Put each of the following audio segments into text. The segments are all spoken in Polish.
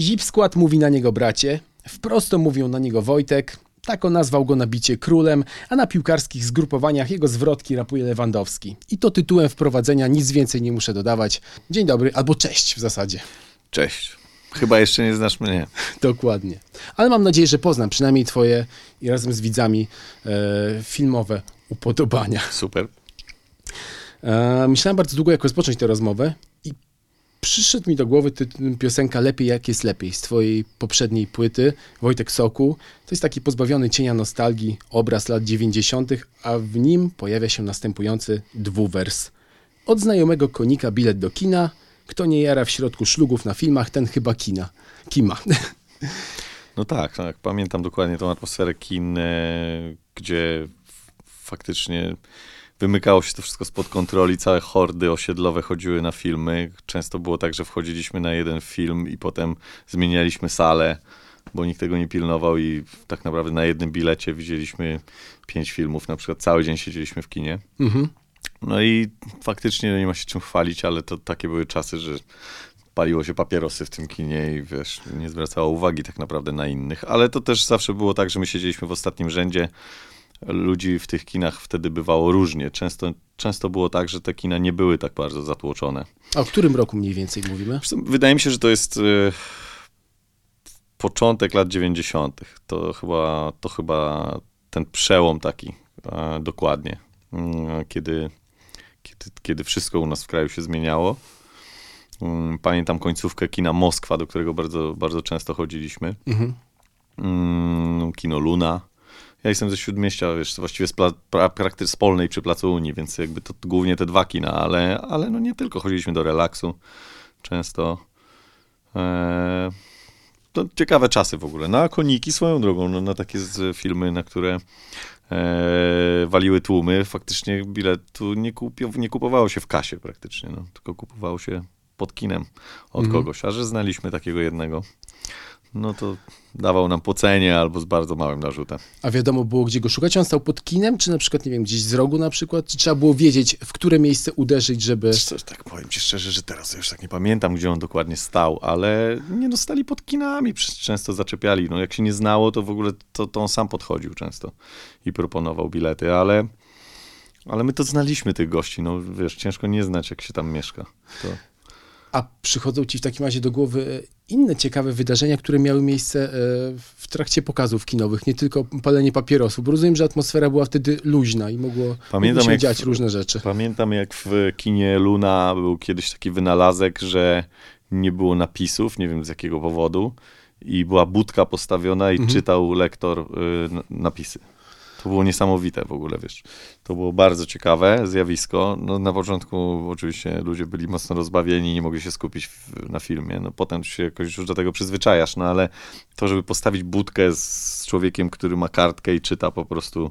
Zip Skład mówi na niego bracie, wprost mówią na niego Wojtek, Tako nazwał go na bicie królem, a na piłkarskich zgrupowaniach jego zwrotki rapuje Lewandowski. I to tytułem wprowadzenia nic więcej nie muszę dodawać. Dzień dobry, albo cześć w zasadzie. Cześć. Chyba jeszcze nie znasz mnie. Dokładnie. Ale mam nadzieję, że poznam przynajmniej twoje i razem z widzami e, filmowe upodobania. Super. E, myślałem bardzo długo, jak rozpocząć tę rozmowę przyszedł mi do głowy ty, piosenka Lepiej jak jest lepiej z twojej poprzedniej płyty, Wojtek Soku. To jest taki pozbawiony cienia nostalgii obraz lat 90., a w nim pojawia się następujący dwuwers. Od znajomego konika bilet do kina, kto nie jara w środku szlugów na filmach, ten chyba kina. Kima. No tak, tak. Pamiętam dokładnie tą atmosferę kin, e, gdzie faktycznie wymykało się to wszystko spod kontroli, całe hordy osiedlowe chodziły na filmy. Często było tak, że wchodziliśmy na jeden film i potem zmienialiśmy salę, bo nikt tego nie pilnował i tak naprawdę na jednym bilecie widzieliśmy pięć filmów, na przykład cały dzień siedzieliśmy w kinie. Mhm. No i faktycznie nie ma się czym chwalić, ale to takie były czasy, że paliło się papierosy w tym kinie i wiesz, nie zwracało uwagi tak naprawdę na innych. Ale to też zawsze było tak, że my siedzieliśmy w ostatnim rzędzie. Ludzi w tych kinach wtedy bywało różnie. Często, często było tak, że te kina nie były tak bardzo zatłoczone. A o którym roku mniej więcej mówimy? Wydaje mi się, że to jest e, początek lat 90. To chyba, to chyba ten przełom taki e, dokładnie, Mm, kiedy, kiedy, kiedy wszystko u nas w kraju się zmieniało. Mm, Pamiętam końcówkę kina Moskwa, do którego bardzo, bardzo często chodziliśmy. Mhm. Mm, Kino Luna. Ja jestem ze Śródmieścia, wiesz, właściwie z pla- pra- z Polnej przy Placu Unii, więc jakby to głównie te dwa kina, ale, ale no nie tylko. Chodziliśmy do relaksu często. Eee, to ciekawe czasy w ogóle. Na koniki swoją drogą, no, na takie z filmy, na które e, waliły tłumy, faktycznie biletu nie, kupi- nie kupowało się w kasie praktycznie, no, tylko kupowało się pod kinem od Mhm. kogoś, a że znaliśmy takiego jednego, no to dawał nam pocenie albo z bardzo małym narzutem. A wiadomo było, gdzie go szukać? On stał pod kinem, czy na przykład, nie wiem, gdzieś z rogu na przykład? Czy trzeba było wiedzieć, w które miejsce uderzyć, żeby... Co, tak powiem ci szczerze, że teraz już tak nie pamiętam, gdzie on dokładnie stał, ale nie no, stali pod kinami, często zaczepiali. No jak się nie znało, to w ogóle to, to on sam podchodził często i proponował bilety, ale, ale my to znaliśmy tych gości, no wiesz, ciężko nie znać, jak się tam mieszka. To... A przychodzą ci w takim razie do głowy inne ciekawe wydarzenia, które miały miejsce e, w trakcie pokazów kinowych, nie tylko palenie papierosów, bo rozumiem, że atmosfera była wtedy luźna i mogło, Pamiętam, się dziać w- różne rzeczy. Pamiętam, jak w kinie Luna był kiedyś taki wynalazek, że nie było napisów, nie wiem z jakiego powodu, i była budka postawiona i Mhm. czytał lektor y, napisy. To było niesamowite w ogóle, wiesz. To było bardzo ciekawe zjawisko. No, na początku oczywiście ludzie byli mocno rozbawieni, nie mogli się skupić w, na filmie. No, potem się jakoś już do tego przyzwyczajasz, no ale to, żeby postawić budkę z człowiekiem, który ma kartkę i czyta po prostu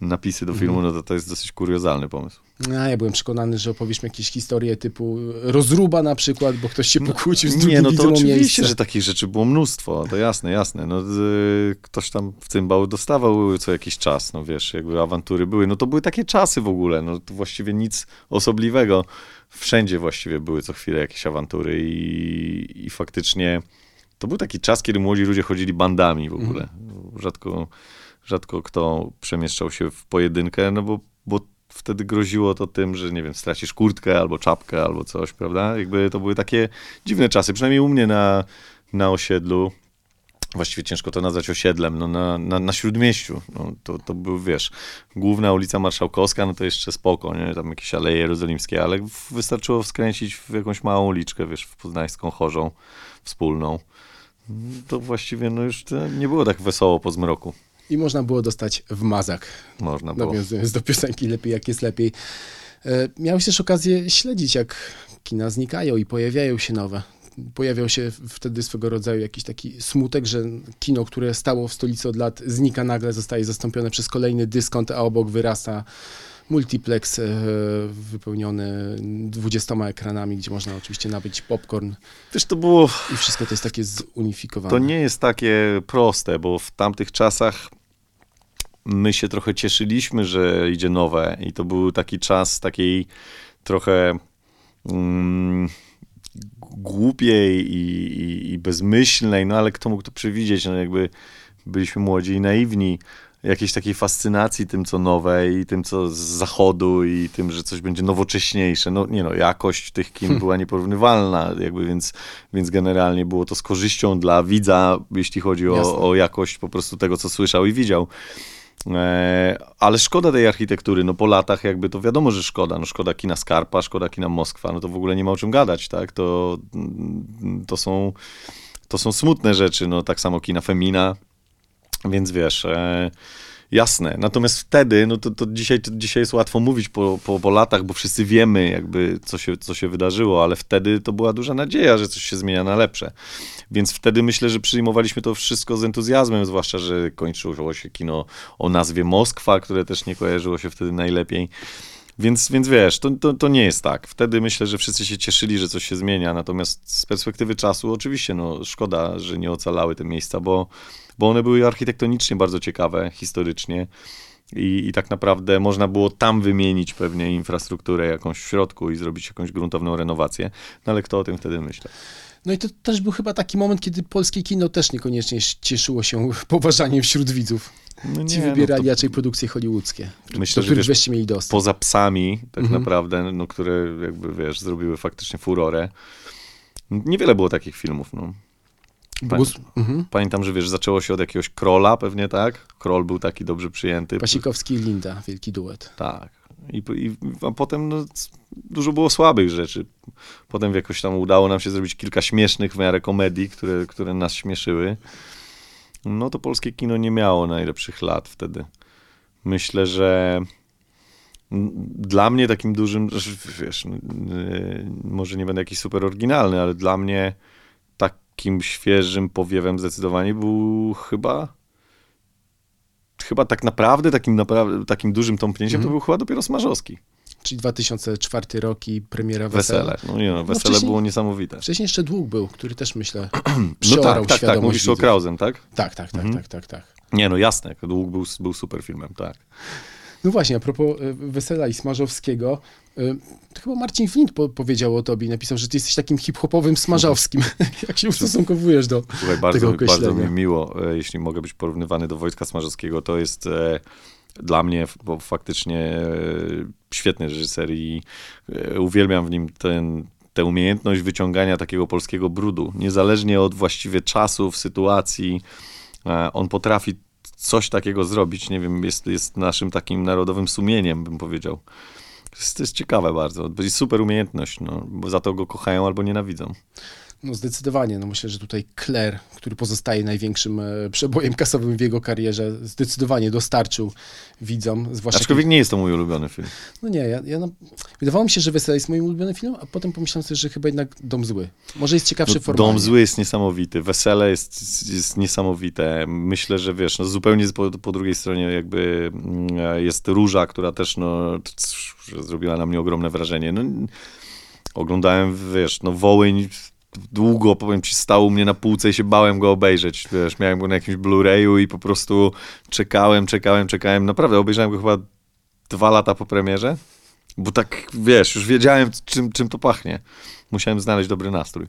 napisy do filmu, no to to jest dosyć kuriozalny pomysł. A ja byłem przekonany, że opowiesz mi jakieś historie typu rozruba na przykład, bo ktoś się pokłócił z drugim Nie, no to oczywiście, miejsce. że takich rzeczy było mnóstwo, to jasne, jasne. No, y, ktoś tam w cymbał dostawał co jakiś czas, no wiesz, jakby awantury były. No to były takie czasy w ogóle, no to właściwie nic osobliwego. Wszędzie właściwie były co chwilę jakieś awantury i, i faktycznie to był taki czas, kiedy młodzi ludzie chodzili bandami w ogóle. Rzadko, rzadko kto przemieszczał się w pojedynkę, no bo, bo wtedy groziło to tym, że nie wiem, stracisz kurtkę albo czapkę albo coś, prawda? Jakby to były takie dziwne czasy, przynajmniej u mnie na, na osiedlu. Właściwie ciężko to nazwać osiedlem, no na, na, na Śródmieściu. No, to, to był, wiesz, główna ulica Marszałkowska, no to jeszcze spoko, nie? Tam jakieś aleje jerozolimskie, ale wystarczyło skręcić w jakąś małą uliczkę, wiesz, w poznańską chorzą wspólną. To właściwie, no już nie było tak wesoło po zmroku. I można było dostać w mazak, Można było. nawiązując do piosenki Lepiej jak jest lepiej. E, Miałeś też okazję śledzić, jak kina znikają i pojawiają się nowe. Pojawiał się wtedy swego rodzaju jakiś taki smutek, że kino, które stało w stolicy od lat, znika nagle, zostaje zastąpione przez kolejny dyskont, a obok wyrasta multiplex e, wypełniony 20 ekranami, gdzie można oczywiście nabyć popcorn Wiesz, to było i wszystko to jest takie zunifikowane. To nie jest takie proste, bo w tamtych czasach my się trochę cieszyliśmy, że idzie nowe i to był taki czas takiej trochę mm, głupiej i, i, i bezmyślnej, no ale kto mógł to przewidzieć, no jakby byliśmy młodzi i naiwni, jakiejś takiej fascynacji tym, co nowe i tym, co z zachodu i tym, że coś będzie nowocześniejsze. No nie no, jakość tych kin była nieporównywalna, jakby, więc, więc generalnie było to z korzyścią dla widza, jeśli chodzi o, o jakość po prostu tego, co słyszał i widział. E, ale szkoda tej architektury, no po latach jakby to wiadomo, że szkoda, no szkoda kina Skarpa, szkoda kina Moskwa, no to w ogóle nie ma o czym gadać, tak, to, to są to są smutne rzeczy, no tak samo kina Femina, więc wiesz, e, jasne. Natomiast wtedy, no to, to, dzisiaj, to dzisiaj jest łatwo mówić po, po, po latach, bo wszyscy wiemy jakby, co się, co się wydarzyło, ale wtedy to była duża nadzieja, że coś się zmienia na lepsze. Więc wtedy myślę, że przyjmowaliśmy to wszystko z entuzjazmem, zwłaszcza, że kończyło się kino o nazwie Moskwa, które też nie kojarzyło się wtedy najlepiej. Więc, więc wiesz, to, to, to, nie jest tak. Wtedy myślę, że wszyscy się cieszyli, że coś się zmienia, natomiast z perspektywy czasu oczywiście no, szkoda, że nie ocalały te miejsca, bo, bo one były architektonicznie bardzo ciekawe, historycznie. I, I tak naprawdę można było tam wymienić pewnie infrastrukturę jakąś w środku i zrobić jakąś gruntowną renowację. No ale kto o tym wtedy myślał? No i to też był chyba taki moment, kiedy polskie kino też niekoniecznie cieszyło się poważaniem wśród widzów. No nie, Ci wybierali no to... raczej produkcje hollywoodzkie, Myślę, do których że wiesz, mieli dostęp. Poza psami, tak mhm. naprawdę, no, które jakby, wiesz, zrobiły faktycznie furorę. Niewiele było takich filmów, no. Pamiętam, mhm. Pamiętam, że wiesz, zaczęło się od jakiegoś Krola pewnie, tak? Król był taki dobrze przyjęty. Pasikowski i Linda, wielki duet. Tak. I, i a potem no, dużo było słabych rzeczy. Potem jakoś tam udało nam się zrobić kilka śmiesznych w miarę komedii, które, które nas śmieszyły. No to polskie kino nie miało najlepszych lat wtedy. Myślę, że dla mnie takim dużym, wiesz, może nie będę jakiś super oryginalny, ale dla mnie takim świeżym powiewem zdecydowanie był chyba chyba tak naprawdę takim, naprawdę, takim dużym tąpnięciem mm to mhm. był chyba dopiero Smarzowski. Czyli 2004 rok i premiera Wesele. Wesele, no nie no, Wesele no było niesamowite. Wcześniej jeszcze Dług był, który też myślę No tak, tak, tak, mówisz widzów. o Krausen, tak? Tak, tak, tak, mhm. tak, tak, tak. Nie no, jasne, Dług był, był super filmem, tak. No właśnie, a propos e, Wesela i Smarzowskiego, e, to chyba Marcin Flint po powiedział o tobie, napisał, że ty jesteś takim hip-hopowym Smarzowskim. Jak się ustosunkowujesz do Słuchaj, bardzo, tego Bardzo mi miło, e, jeśli mogę być porównywany do Wojtka Smarzowskiego, to jest dla mnie bo faktycznie świetny reżyser i uwielbiam w nim ten, tę umiejętność wyciągania takiego polskiego brudu, niezależnie od właściwie czasów, sytuacji. On potrafi coś takiego zrobić, nie wiem, jest, jest naszym takim narodowym sumieniem, bym powiedział. To jest, to jest ciekawe bardzo. To jest super umiejętność, no, bo za to go kochają albo nienawidzą. No zdecydowanie. No myślę, że tutaj Claire, który pozostaje największym e, przebojem kasowym w jego karierze, zdecydowanie dostarczył widzom. Zwłaszcza Aczkolwiek nie jest to mój ulubiony film. No nie, ja, ja no, wydawało mi się, że Wesele jest moim ulubionym filmem, a potem pomyślałem sobie, że chyba jednak Dom Zły. Może jest ciekawszy no, formalnie. Dom Zły jest niesamowity, Wesele jest, jest niesamowite. Myślę, że wiesz, no zupełnie po, po drugiej stronie jakby mm, jest Róża, która też no, zrobiła na mnie ogromne wrażenie. No, oglądałem, wiesz, no Wołyń długo, powiem ci, stał u mnie na półce i się bałem go obejrzeć, wiesz, miałem go na jakimś Blu-rayu i po prostu czekałem, czekałem, czekałem, naprawdę obejrzałem go chyba dwa lata po premierze, bo tak, wiesz, już wiedziałem, czym, czym to pachnie. Musiałem znaleźć dobry nastrój.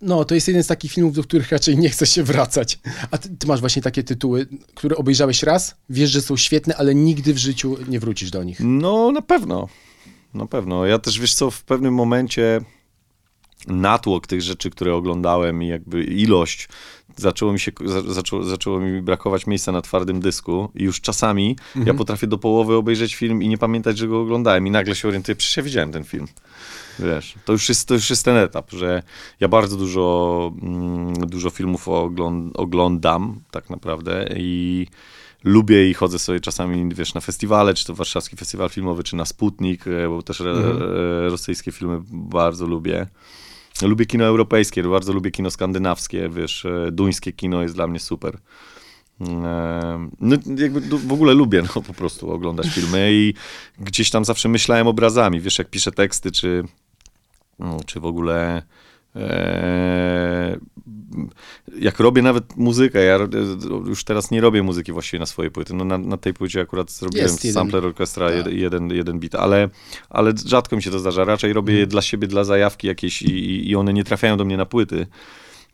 No, to jest jeden z takich filmów, do których raczej nie chce się wracać. A ty, ty, masz właśnie takie tytuły, które obejrzałeś raz, wiesz, że są świetne, ale nigdy w życiu nie wrócisz do nich. No, na pewno. Na pewno. Ja też, wiesz co, w pewnym momencie natłok tych rzeczy, które oglądałem i jakby ilość, zaczęło mi się, zaczęło, zaczęło mi brakować miejsca na twardym dysku i już czasami mhm. ja potrafię do połowy obejrzeć film i nie pamiętać, że go oglądałem i nagle się orientuję, przecież ja widziałem ten film. Wiesz, to już jest, to już jest ten etap, że ja bardzo dużo, mm, dużo filmów oglądam tak naprawdę i lubię i chodzę sobie czasami, wiesz, na festiwale, czy to Warszawski Festiwal Filmowy, czy na Sputnik, e, bo też mhm. rosyjskie filmy bardzo lubię. Lubię kino europejskie, bardzo lubię kino skandynawskie, wiesz, e, duńskie kino jest dla mnie super. E, no, jakby w ogóle lubię no, po prostu oglądać filmy i gdzieś tam zawsze myślałem obrazami, wiesz, jak piszę teksty, czy, no, czy w ogóle jak robię nawet muzykę, ja już teraz nie robię muzyki właściwie na swojej płyty. No na, na tej płycie akurat zrobiłem Jest sampler orkiestra, Tak. jeden, jeden, beat, ale, ale rzadko mi się to zdarza. Raczej robię Mhm. je dla siebie, dla zajawki jakieś i, i- one nie trafiają do mnie na płyty.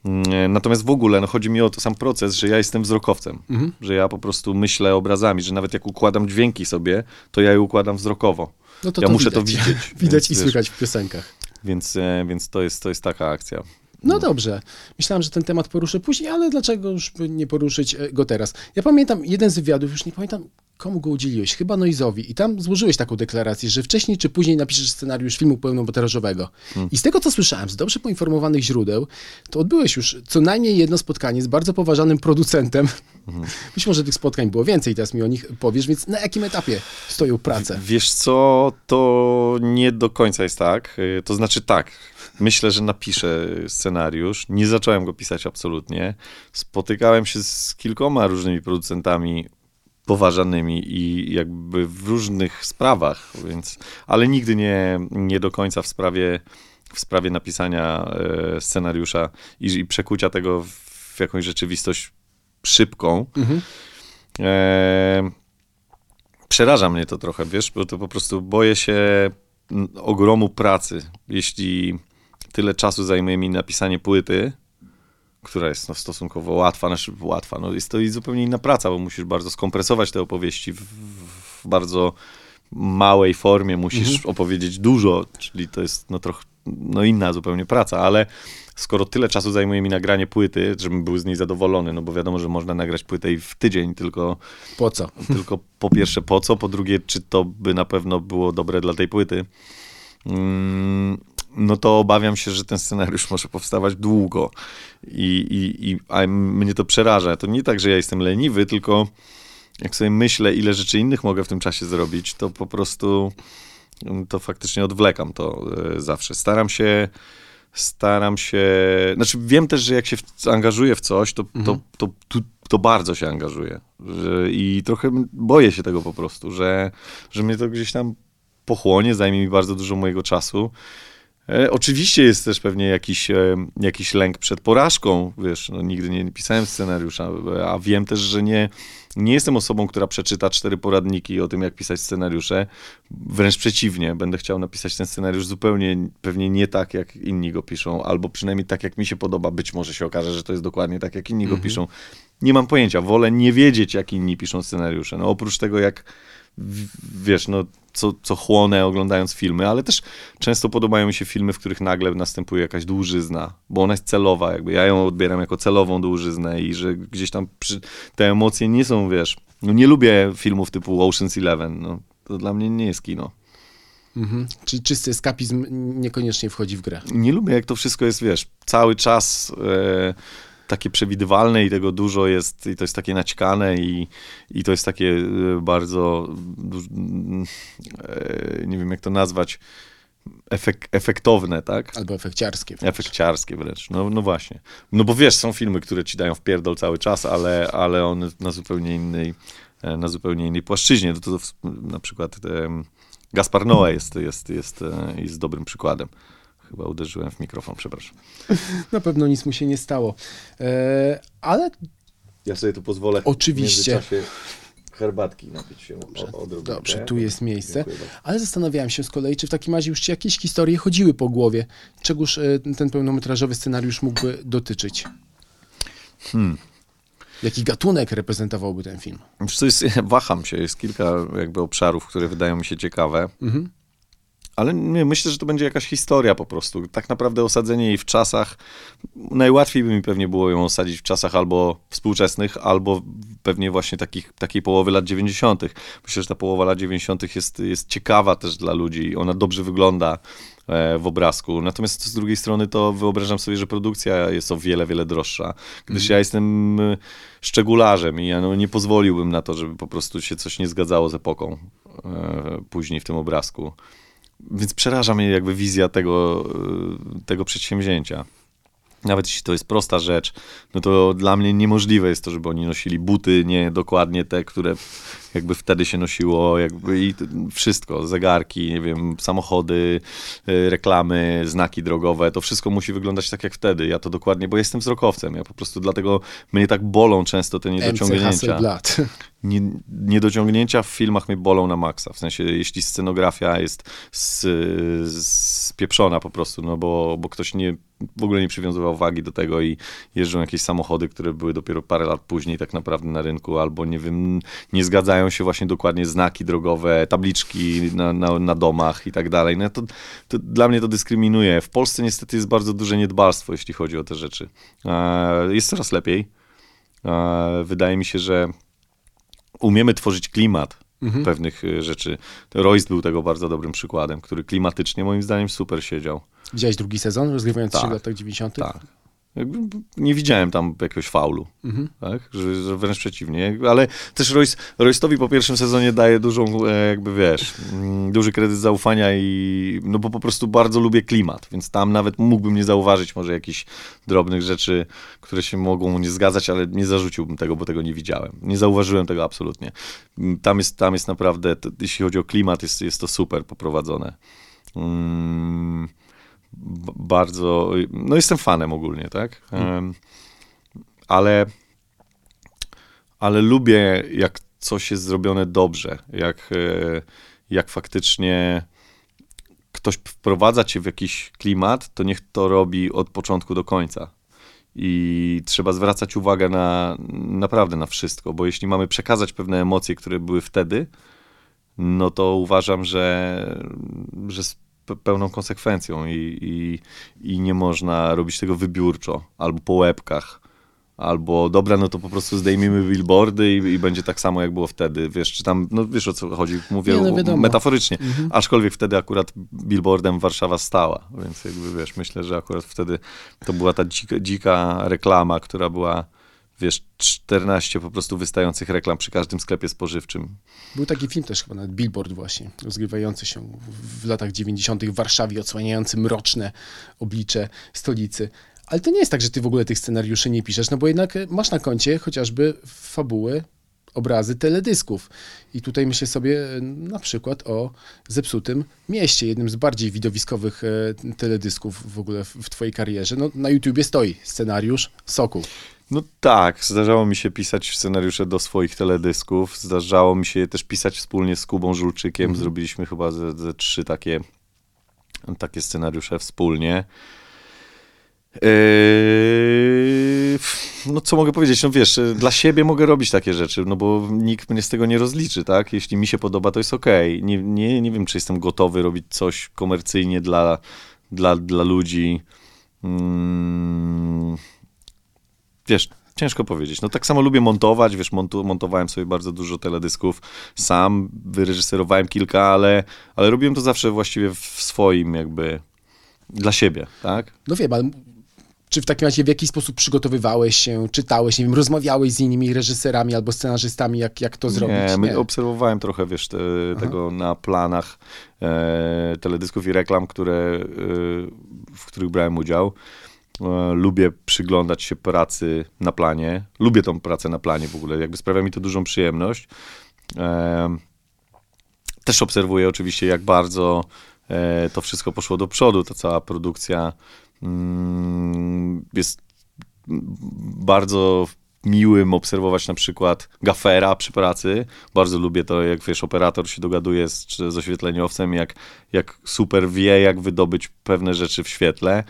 Mm, Natomiast w ogóle no, chodzi mi o to sam proces, że ja jestem wzrokowcem, Mhm. że ja po prostu myślę obrazami, że nawet jak układam dźwięki sobie, to ja je układam wzrokowo. No Ja muszę to widzieć, widać i słychać w piosenkach. Więc, e, więc to, jest, to jest taka akcja. No dobrze. Myślałem, że ten temat poruszę później, ale dlaczego już nie poruszyć e, go teraz? Ja pamiętam jeden z wywiadów, już nie pamiętam komu go udzieliłeś, chyba Noizowi i tam złożyłeś taką deklarację, że wcześniej czy później napiszesz scenariusz filmu pełnometrażowego. I z tego, co słyszałem, z dobrze poinformowanych źródeł, to odbyłeś już co najmniej jedno spotkanie z bardzo poważanym producentem. Być może tych spotkań było więcej, teraz mi o nich powiesz, więc na jakim etapie stoją prace? Wiesz co, to nie do końca jest tak. Y, To znaczy tak, myślę, że napiszę scenariusz. Nie zacząłem go pisać absolutnie. Spotykałem się z kilkoma różnymi producentami poważanymi i jakby w różnych sprawach, więc, ale nigdy nie, nie do końca w sprawie, w sprawie napisania e, scenariusza i, i przekucia tego w jakąś rzeczywistość szybką. Mhm. E, przeraża mnie to trochę, wiesz, bo to po prostu boję się ogromu pracy. Jeśli tyle czasu zajmuje mi napisanie płyty, która jest no, stosunkowo łatwa, znaczy łatwa, no jest to i zupełnie inna praca, bo musisz bardzo skompresować te opowieści w, w bardzo małej formie, musisz opowiedzieć dużo, czyli to jest no trochę no inna zupełnie praca, ale skoro tyle czasu zajmuje mi nagranie płyty, żebym był z niej zadowolony, no bo wiadomo, że można nagrać płytę i w tydzień, tylko Po co? tylko po pierwsze po co, po drugie czy to by na pewno było dobre dla tej płyty. Mm, No to obawiam się, że ten scenariusz może powstawać długo i, i, i a mnie to przeraża. To nie tak, że ja jestem leniwy, tylko jak sobie myślę, ile rzeczy innych mogę w tym czasie zrobić, to po prostu mm, to faktycznie odwlekam to e, zawsze. Staram się staram się, znaczy wiem też, że jak się zaangażuję w coś, to, to, to, to, to bardzo się angażuję że, i trochę boję się tego po prostu, że, że mnie to gdzieś tam pochłonie, zajmie mi bardzo dużo mojego czasu. E, oczywiście jest też pewnie jakiś, e, jakiś lęk przed porażką, wiesz, no, nigdy nie pisałem scenariusza, a wiem też, że nie, nie jestem osobą, która przeczyta cztery poradniki o tym, jak pisać scenariusze. Wręcz przeciwnie, będę chciał napisać ten scenariusz zupełnie pewnie nie tak, jak inni go piszą, albo przynajmniej tak, jak mi się podoba. Być może się okaże, że to jest dokładnie tak, jak inni go piszą. Nie mam pojęcia, wolę nie wiedzieć, jak inni piszą scenariusze. No oprócz tego, jak wiesz, no, co, co chłonę oglądając filmy, ale też często podobają mi się filmy, w których nagle następuje jakaś dłużyzna, bo ona jest celowa, jakby ja ją odbieram jako celową dłużyznę i że gdzieś tam przy, te emocje nie są, wiesz, no nie lubię filmów typu Ocean's Eleven, no, to dla mnie nie jest kino. Mhm. Czyli czysty eskapizm niekoniecznie wchodzi w grę. Nie lubię, jak to wszystko jest, wiesz, cały czas e, takie przewidywalne i tego dużo jest, i to jest takie naćkane i, i to jest takie e, bardzo, mm, e, nie wiem jak to nazwać, efek, efektowne, tak? Albo efekciarskie. wręcz. Efekciarskie wręcz, no, no właśnie. No bo wiesz, są filmy, które ci dają w pierdol cały czas, ale, ale one na zupełnie innej, e, na zupełnie innej płaszczyźnie. To, to, w- na przykład Gaspar Noé jest, jest, jest, jest dobrym przykładem. Chyba uderzyłem w mikrofon, przepraszam. Na pewno nic mu się nie stało. E, ale Ja sobie tu pozwolę Oczywiście. herbatki napić się dobrze, tu jest miejsce. Ale zastanawiałem się z kolei, czy w takim razie już ci jakieś historie chodziły po głowie. Czegóż e, ten pełnometrażowy scenariusz mógłby dotyczyć? Hmm. Jaki gatunek reprezentowałby ten film? Wiesz jest, waham się, jest kilka jakby obszarów, które wydają mi się ciekawe. Mhm. Ale nie, myślę, że to będzie jakaś historia po prostu. Tak naprawdę osadzenie jej w czasach. Najłatwiej by mi pewnie było ją osadzić w czasach albo współczesnych, albo pewnie właśnie takich, takiej połowy lat 90. Myślę, że ta połowa lat 90. jest, jest ciekawa też dla ludzi. Ona dobrze wygląda e, w obrazku. Natomiast z drugiej strony to wyobrażam sobie, że produkcja jest o wiele, wiele droższa. Gdyż ja jestem e, szczegularzem i ja no, nie pozwoliłbym na to, żeby po prostu się coś nie zgadzało z epoką e, później w tym obrazku. Więc przeraża mnie jakby wizja tego, y, tego przedsięwzięcia. Nawet jeśli to jest prosta rzecz, no to dla mnie niemożliwe jest to, żeby oni nosili buty nie dokładnie te, które jakby wtedy się nosiło jakby i wszystko, zegarki, nie wiem, samochody, y, reklamy, znaki drogowe, to wszystko musi wyglądać tak jak wtedy. Ja to dokładnie, bo jestem wzrokowcem, ja po prostu dlatego mnie tak bolą często te niedociągnięcia. Nie, niedociągnięcia w filmach mnie bolą na maksa, w sensie jeśli scenografia jest spieprzona po prostu, no bo, bo ktoś nie, w ogóle nie przywiązywał wagi do tego i jeżdżą jakieś samochody, które były dopiero parę lat później tak naprawdę na rynku, albo nie wiem, nie zgadzają się właśnie dokładnie znaki drogowe, tabliczki na, na, na domach i tak dalej. No to, to, dla mnie to dyskryminuje. W Polsce niestety jest bardzo duże niedbalstwo, jeśli chodzi o te rzeczy. Jest coraz lepiej. Wydaje mi się, że umiemy tworzyć klimat mhm. pewnych y, rzeczy. Royce był tego bardzo dobrym przykładem, który klimatycznie moim zdaniem super siedział. Widziałeś drugi sezon rozgrywający tak, się w latach 90.? Tak. Nie widziałem tam jakiegoś faulu, mhm. tak? Że, że, wręcz przeciwnie. Ale też Royce, Royce'owi po pierwszym sezonie daje dużą, e, jakby wiesz, mm, duży kredyt zaufania i no bo po prostu bardzo lubię klimat, więc tam nawet mógłbym nie zauważyć może jakichś drobnych rzeczy, które się mogą nie zgadzać, ale nie zarzuciłbym tego, bo tego nie widziałem. Nie zauważyłem tego absolutnie. Mm, tam jest, tam jest naprawdę, to, jeśli chodzi o klimat, jest, jest to super poprowadzone. Hmm bardzo, no jestem fanem ogólnie, tak? Hmm. Ale, ale lubię, jak coś jest zrobione dobrze, jak, e, jak faktycznie ktoś wprowadza cię w jakiś klimat, to niech to robi od początku do końca. I trzeba zwracać uwagę na naprawdę na wszystko, bo jeśli mamy przekazać pewne emocje, które były wtedy, no to uważam, że, że pełną konsekwencją i, i, i nie można robić tego wybiórczo albo po łebkach. Albo dobra, no to po prostu zdejmijmy billboardy i, i, będzie tak samo, jak było wtedy. Wiesz, czy tam, no wiesz o co chodzi, mówię nie, no metaforycznie. Mhm. Aczkolwiek wtedy akurat billboardem Warszawa stała, więc jakby wiesz, myślę, że akurat wtedy to była ta dzika, dzika reklama, która była wiesz, 14 po prostu wystających reklam przy każdym sklepie spożywczym. Był taki film też chyba, nawet Billboard właśnie, rozgrywający się w latach 90. w Warszawie, odsłaniający mroczne oblicze stolicy. Ale to nie jest tak, że ty w ogóle tych scenariuszy nie piszesz, no bo jednak masz na koncie chociażby fabuły, obrazy teledysków. I tutaj myślę sobie na przykład o Zepsutym Mieście, jednym z bardziej widowiskowych e, teledysków w ogóle w twojej karierze. No, na YouTubie stoi scenariusz Soku. No tak, zdarzało mi się pisać scenariusze do swoich teledysków. Zdarzało mi się też pisać wspólnie z Kubą Żulczykiem. Mhm. Zrobiliśmy chyba ze, ze, trzy takie, takie scenariusze wspólnie. Yy, no co mogę powiedzieć, no wiesz, dla siebie mogę robić takie rzeczy, no bo nikt mnie z tego nie rozliczy, tak? Jeśli mi się podoba, to jest okej. Okay. Nie, nie, nie wiem, czy jestem gotowy robić coś komercyjnie dla, dla, dla ludzi. Hmm wiesz, ciężko powiedzieć. No tak samo lubię montować, wiesz, montu, montowałem sobie bardzo dużo teledysków sam, wyreżyserowałem kilka, ale, ale robiłem to zawsze właściwie w swoim jakby, dla siebie, tak? No wiem, ale czy w takim razie w jakiś sposób przygotowywałeś się, czytałeś, nie wiem, rozmawiałeś z innymi reżyserami albo scenarzystami, jak, jak to zrobić? Nie, nie? obserwowałem trochę, wiesz, te, tego na planach e, teledysków i reklam, które, e, w których brałem udział. E, lubię przyglądać się pracy na planie. Lubię tą pracę na planie w ogóle, jakby sprawia mi to dużą przyjemność. E, też obserwuję oczywiście, jak bardzo e, to wszystko poszło do przodu. Ta cała produkcja mm, jest bardzo miłym obserwować na przykład gafera przy pracy. Bardzo lubię to, jak wiesz, operator się dogaduje z, z oświetleniowcem, jak, jak super wie, jak wydobyć pewne rzeczy w świetle.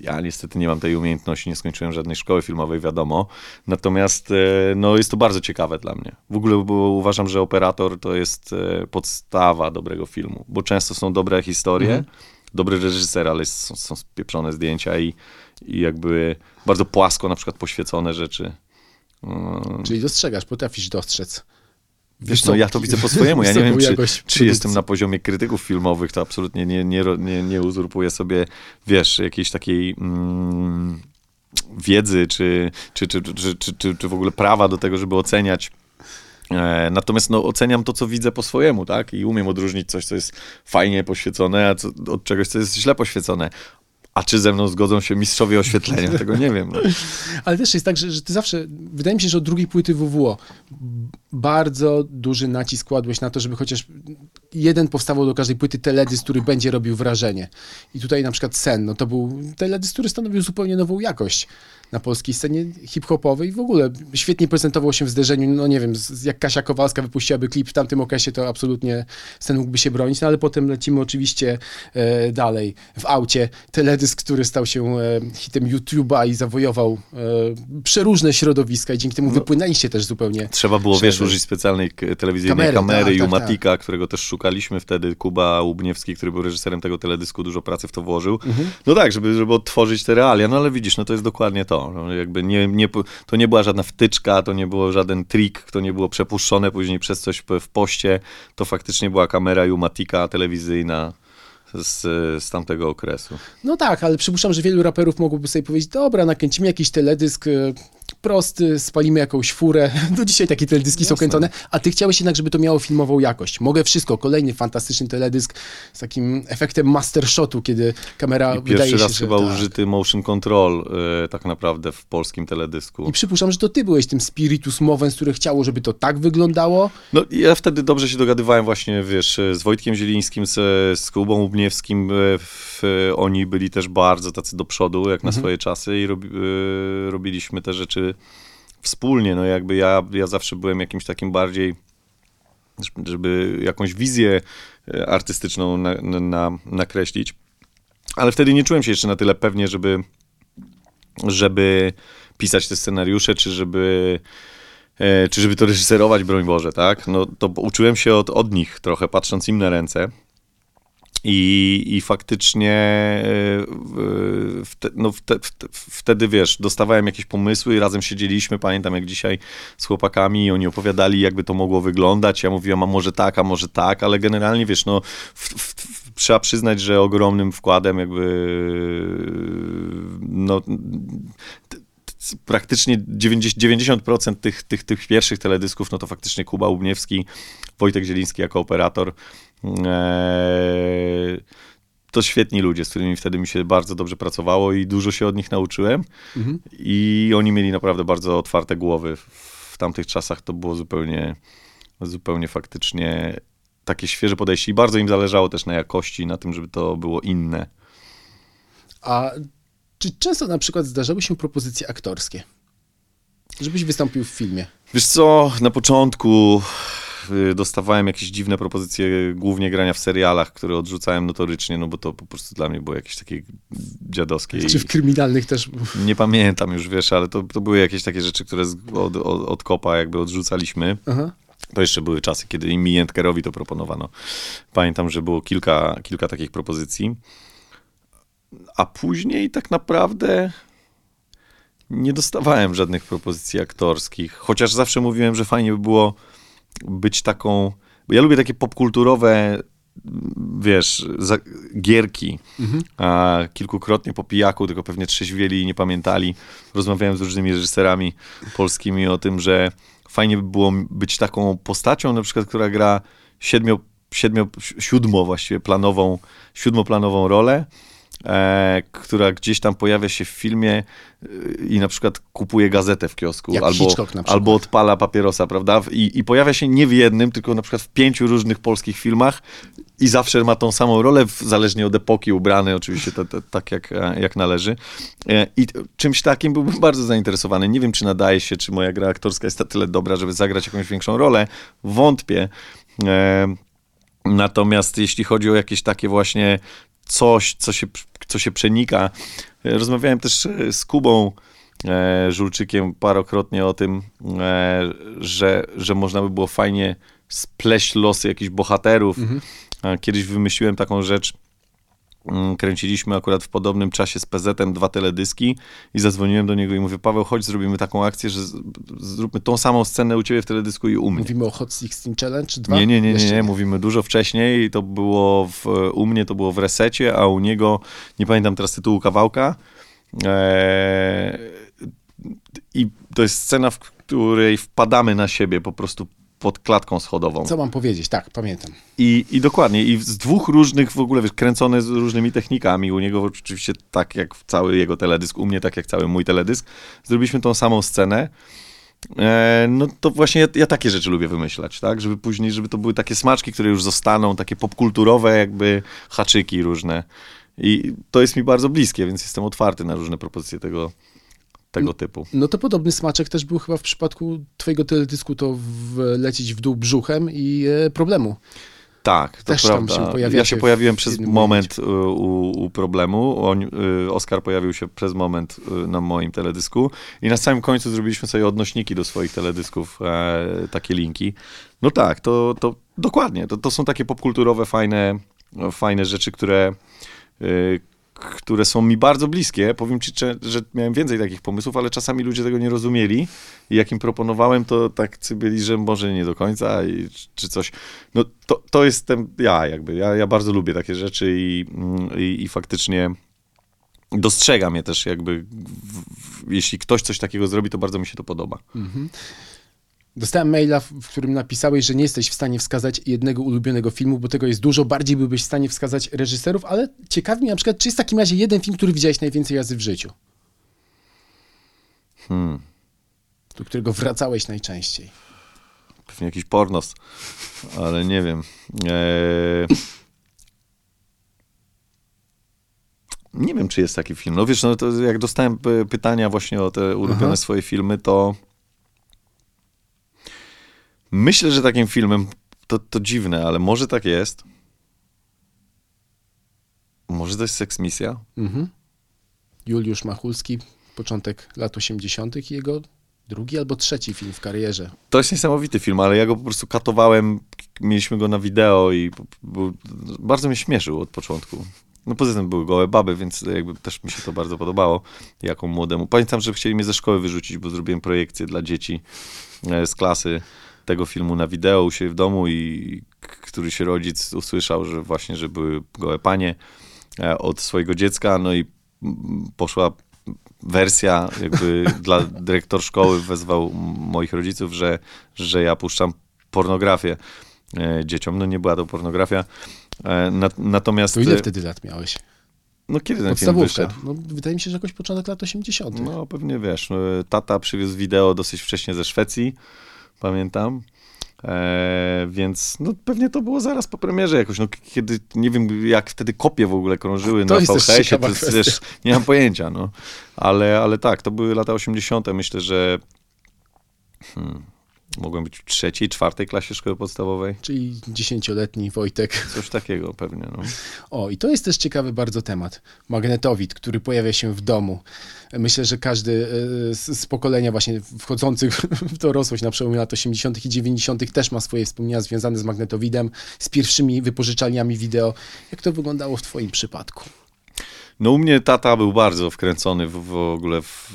Ja niestety nie mam tej umiejętności, nie skończyłem żadnej szkoły filmowej, wiadomo. Natomiast e, no, jest to bardzo ciekawe dla mnie. W ogóle uważam, że operator to jest e, podstawa dobrego filmu, bo często są dobre historie, mhm. dobry reżyser, ale są, są spieprzone zdjęcia i, i jakby bardzo płasko na przykład poświecone rzeczy. Czyli dostrzegasz, potrafisz dostrzec Wiesz, no ja to widzę po swojemu. Ja nie wiem, czy, czy jestem na poziomie krytyków filmowych, to absolutnie nie, nie, nie, nie uzurpuję sobie, wiesz, jakiejś takiej mm, wiedzy, czy, czy, czy, czy, czy, czy, czy w ogóle prawa do tego, żeby oceniać e, Natomiast no, oceniam to, co widzę po swojemu, tak? I umiem odróżnić coś, co jest fajnie poświecone, a co, od czegoś, co jest źle poświecone. A czy ze mną zgodzą się mistrzowie oświetlenia? Tego nie wiem. No. Ale też jest tak, że, że ty zawsze, wydaje mi się, że od drugiej płyty WWO bardzo duży nacisk kładłeś na to, żeby chociaż jeden powstawał do każdej płyty teledysk, który będzie robił wrażenie. I tutaj na przykład Sen, no to był teledysk, który stanowił zupełnie nową jakość na polskiej scenie hip-hopowej i w ogóle świetnie prezentował się w zderzeniu, no nie wiem, jak Kasia Kowalska wypuściłaby klip w tamtym okresie, to absolutnie Sen mógłby się bronić, no ale potem lecimy oczywiście e, dalej. W aucie teledysk, który stał się e, hitem YouTube'a i zawojował e, przeróżne środowiska i dzięki temu No. wypłynęliście też zupełnie Trzeba było, wiesz, Szerzej. użyć specjalnej telewizyjnej Kamery, kamery, tak, i tak, którego też szukaliśmy wtedy. Kuba Łubniewski, który był reżyserem tego teledysku, dużo pracy w to włożył. Mhm. No tak, żeby, żeby odtworzyć te realia. No ale widzisz, no to jest dokładnie to. No, jakby nie, nie, to nie była żadna wtyczka, to nie było żaden trik, to nie było przepuszczone później przez coś w poście. To faktycznie była kamera i Umatika telewizyjna z, z tamtego okresu. No tak, ale przypuszczam, że wielu raperów mogłoby sobie powiedzieć, dobra, nakręcimy jakiś teledysk e, prosty, spalimy jakąś furę. Do dzisiaj takie teledyski są Jasne. kręcone, a ty chciałeś jednak, żeby to miało filmową jakość. Mogę wszystko, kolejny fantastyczny teledysk z takim efektem mastershotu, kiedy kamera I wydaje pierwszy się, raz że chyba tak. użyty motion control y, tak naprawdę w polskim teledysku. I przypuszczam, że to ty byłeś tym spiritus movens, które chciało, żeby to tak wyglądało. No ja wtedy dobrze się dogadywałem właśnie, wiesz, z Wojtkiem Zielińskim, z, z Kubą Łubniewskim. e, W, oni byli też bardzo tacy do przodu, jak na swoje czasy i e, robiliśmy te rzeczy wspólnie. No jakby ja, ja zawsze byłem jakimś takim bardziej, żeby jakąś wizję e, artystyczną na, na, na, nakreślić. Ale wtedy nie czułem się jeszcze na tyle pewnie, żeby, żeby pisać te scenariusze, czy żeby e, czy żeby to reżyserować, broń Boże, tak? No to uczyłem się od, od nich trochę, patrząc im na ręce. I, i faktycznie e, wte, no wte, wte, wtedy, wiesz, dostawałem jakieś pomysły razem siedzieliśmy, pamiętam jak dzisiaj z chłopakami i oni opowiadali, jakby to mogło wyglądać. Ja mówiłem, a może tak, a może tak, ale generalnie, wiesz, no trzeba przyznać, że ogromnym wkładem jakby no praktycznie 90%, 90% tych, tych, tych pierwszych teledysków, no to faktycznie Kuba Łubniewski, Wojtek Zieliński jako operator. Eee, to świetni ludzie, z którymi wtedy mi się bardzo dobrze pracowało i dużo się od nich nauczyłem. Mhm. I oni mieli naprawdę bardzo otwarte głowy. W tamtych czasach to było zupełnie, zupełnie faktycznie takie świeże podejście i bardzo im zależało też na jakości, na tym, żeby to było inne. A czy często na przykład zdarzały się propozycje aktorskie? Żebyś wystąpił w filmie. Wiesz co, na początku dostawałem jakieś dziwne propozycje, głównie grania w serialach, które odrzucałem notorycznie, no bo to po prostu dla mnie było jakieś takie dziadowskie. Czy w kryminalnych też? Nie pamiętam już, wiesz, ale to, to były jakieś takie rzeczy, które od, od, od kopa jakby odrzucaliśmy. Aha. To jeszcze były czasy, kiedy im Jentkerowi to proponowano. Pamiętam, że było kilka, kilka takich propozycji. A później tak naprawdę nie dostawałem żadnych propozycji aktorskich. Chociaż zawsze mówiłem, że fajnie by było być taką. Bo ja lubię takie popkulturowe, wiesz, gierki. A kilkukrotnie po pijaku, tylko pewnie trzeźwieli i nie pamiętali. Rozmawiałem z różnymi reżyserami polskimi o tym, że fajnie by było być taką postacią, na przykład, która gra siedmiu, siedmiu, siódmo właściwie planową, siódmoplanową rolę, e, która gdzieś tam pojawia się w filmie e, i na przykład kupuje gazetę w kiosku Jak albo, albo odpala papierosa, prawda? I, I pojawia się nie w jednym, tylko na przykład w pięciu różnych polskich filmach i zawsze ma tą samą rolę, w, zależnie od epoki, ubrany oczywiście te, te, tak, jak, e, jak należy. E, I czymś takim byłbym bardzo zainteresowany. Nie wiem, czy nadaje się, czy moja gra aktorska jest na tyle dobra, żeby zagrać jakąś większą rolę. Wątpię. Natomiast jeśli chodzi o jakieś takie właśnie coś, co się, co się przenika, e, rozmawiałem też e, z Kubą e, Żulczykiem parokrotnie o tym, że, że można by było fajnie spleść losy jakichś bohaterów. A Kiedyś wymyśliłem taką rzecz, kręciliśmy akurat w podobnym czasie z PZ-em dwa teledyski i zadzwoniłem do niego i mówię, Paweł, chodź, zrobimy taką akcję, że zróbmy tą samą scenę u ciebie w teledysku i u mnie. Mówimy o Hot 16 Challenge 2? Nie, nie, nie, nie, nie, mówimy dużo wcześniej i to było w, u mnie to było w resecie, a u niego, nie pamiętam teraz tytułu kawałka. Eee, I to jest scena, w której wpadamy na siebie po prostu pod klatką schodową. Co mam powiedzieć? Tak, pamiętam. I, I dokładnie, i z dwóch różnych w ogóle, wiesz, kręcone z różnymi technikami. U niego oczywiście tak jak cały jego teledysk, u mnie tak jak cały mój teledysk. Zrobiliśmy tą samą scenę. E, no to właśnie ja, ja, takie rzeczy lubię wymyślać, tak? Żeby później, żeby to były takie smaczki, które już zostaną, takie popkulturowe jakby haczyki różne. I to jest mi bardzo bliskie, więc jestem otwarty na różne propozycje tego, tego typu. No to podobny smaczek też był chyba w przypadku twojego teledysku, to w, lecieć w dół brzuchem i e, problemu. Tak, to Też prawda. Się ja się pojawiłem przez moment y, u, u, problemu. On, y, Oskar pojawił się przez moment y, na moim teledysku i na samym końcu zrobiliśmy sobie odnośniki do swoich teledysków, e, takie linki. No tak, to, to dokładnie. To, to są takie popkulturowe, fajne, fajne rzeczy, które, które są mi bardzo bliskie. Powiem ci, że miałem więcej takich pomysłów, ale czasami ludzie tego nie rozumieli i jak im proponowałem, to tak byli, że może nie do końca i, czy coś. No to, to jestem ja jakby. Ja, ja bardzo lubię takie rzeczy i, i, i faktycznie dostrzegam je też jakby, w, w, jeśli ktoś coś takiego zrobi, to bardzo mi się to podoba. Mhm. Dostałem maila, w którym napisałeś, że nie jesteś w stanie wskazać jednego ulubionego filmu, bo tego jest dużo. Bardziej byłbyś w stanie wskazać reżyserów, ale ciekawi mnie na przykład, czy jest w takim razie jeden film, który widziałeś najwięcej razy w życiu? Hmm. Do którego wracałeś najczęściej? Pewnie jakiś pornos, ale nie wiem. Eee... Nie wiem, czy jest taki film. No wiesz, no to jak dostałem pytania właśnie o te ulubione Aha. swoje filmy, to Myślę, że takim filmem, to, to dziwne, ale może tak jest. Może to jest seksmisja? Mhm. Juliusz Machulski, początek lat 80. i jego drugi albo trzeci film w karierze. To jest niesamowity film, ale ja go po prostu katowałem, mieliśmy go na wideo i był, bardzo mnie śmieszył od początku. No poza tym były gołe baby, więc jakby też mi się to bardzo podobało jako młodemu. Pamiętam, że chcieli mnie ze szkoły wyrzucić, bo zrobiłem projekcję dla dzieci e, z klasy tego filmu na wideo u siebie w domu i który się rodzic usłyszał, że właśnie, że były gołe panie e, od swojego dziecka, no i poszła wersja, jakby dla dyrektor szkoły wezwał moich rodziców, że, że ja puszczam pornografię e, dzieciom. No nie była to pornografia. E, natomiast... To ile wtedy lat miałeś? No kiedy ten film wyszedł? No, wydaje mi się, że jakoś początek lat 80. No pewnie wiesz, tata przywiózł wideo dosyć wcześnie ze Szwecji pamiętam. E, więc no, pewnie to było zaraz po premierze jakoś, no, kiedy, nie wiem jak wtedy kopie w ogóle krążyły to na VHS-ie, to jest, wiesz, nie mam pojęcia, no. Ale, ale tak, to były lata 80. Myślę, że hmm, Mogłem być w trzeciej, czwartej klasie szkoły podstawowej. Czyli dziesięcioletni Wojtek. Coś takiego pewnie, no. O, i to jest też ciekawy bardzo temat. Magnetowid, który pojawia się w domu. Myślę, że każdy e, z pokolenia właśnie wchodzących w dorosłość na przełomie lat 80. i 90. też ma swoje wspomnienia związane z magnetowidem, z pierwszymi wypożyczalniami wideo. Jak to wyglądało w twoim przypadku? No u mnie tata był bardzo wkręcony w, w ogóle w,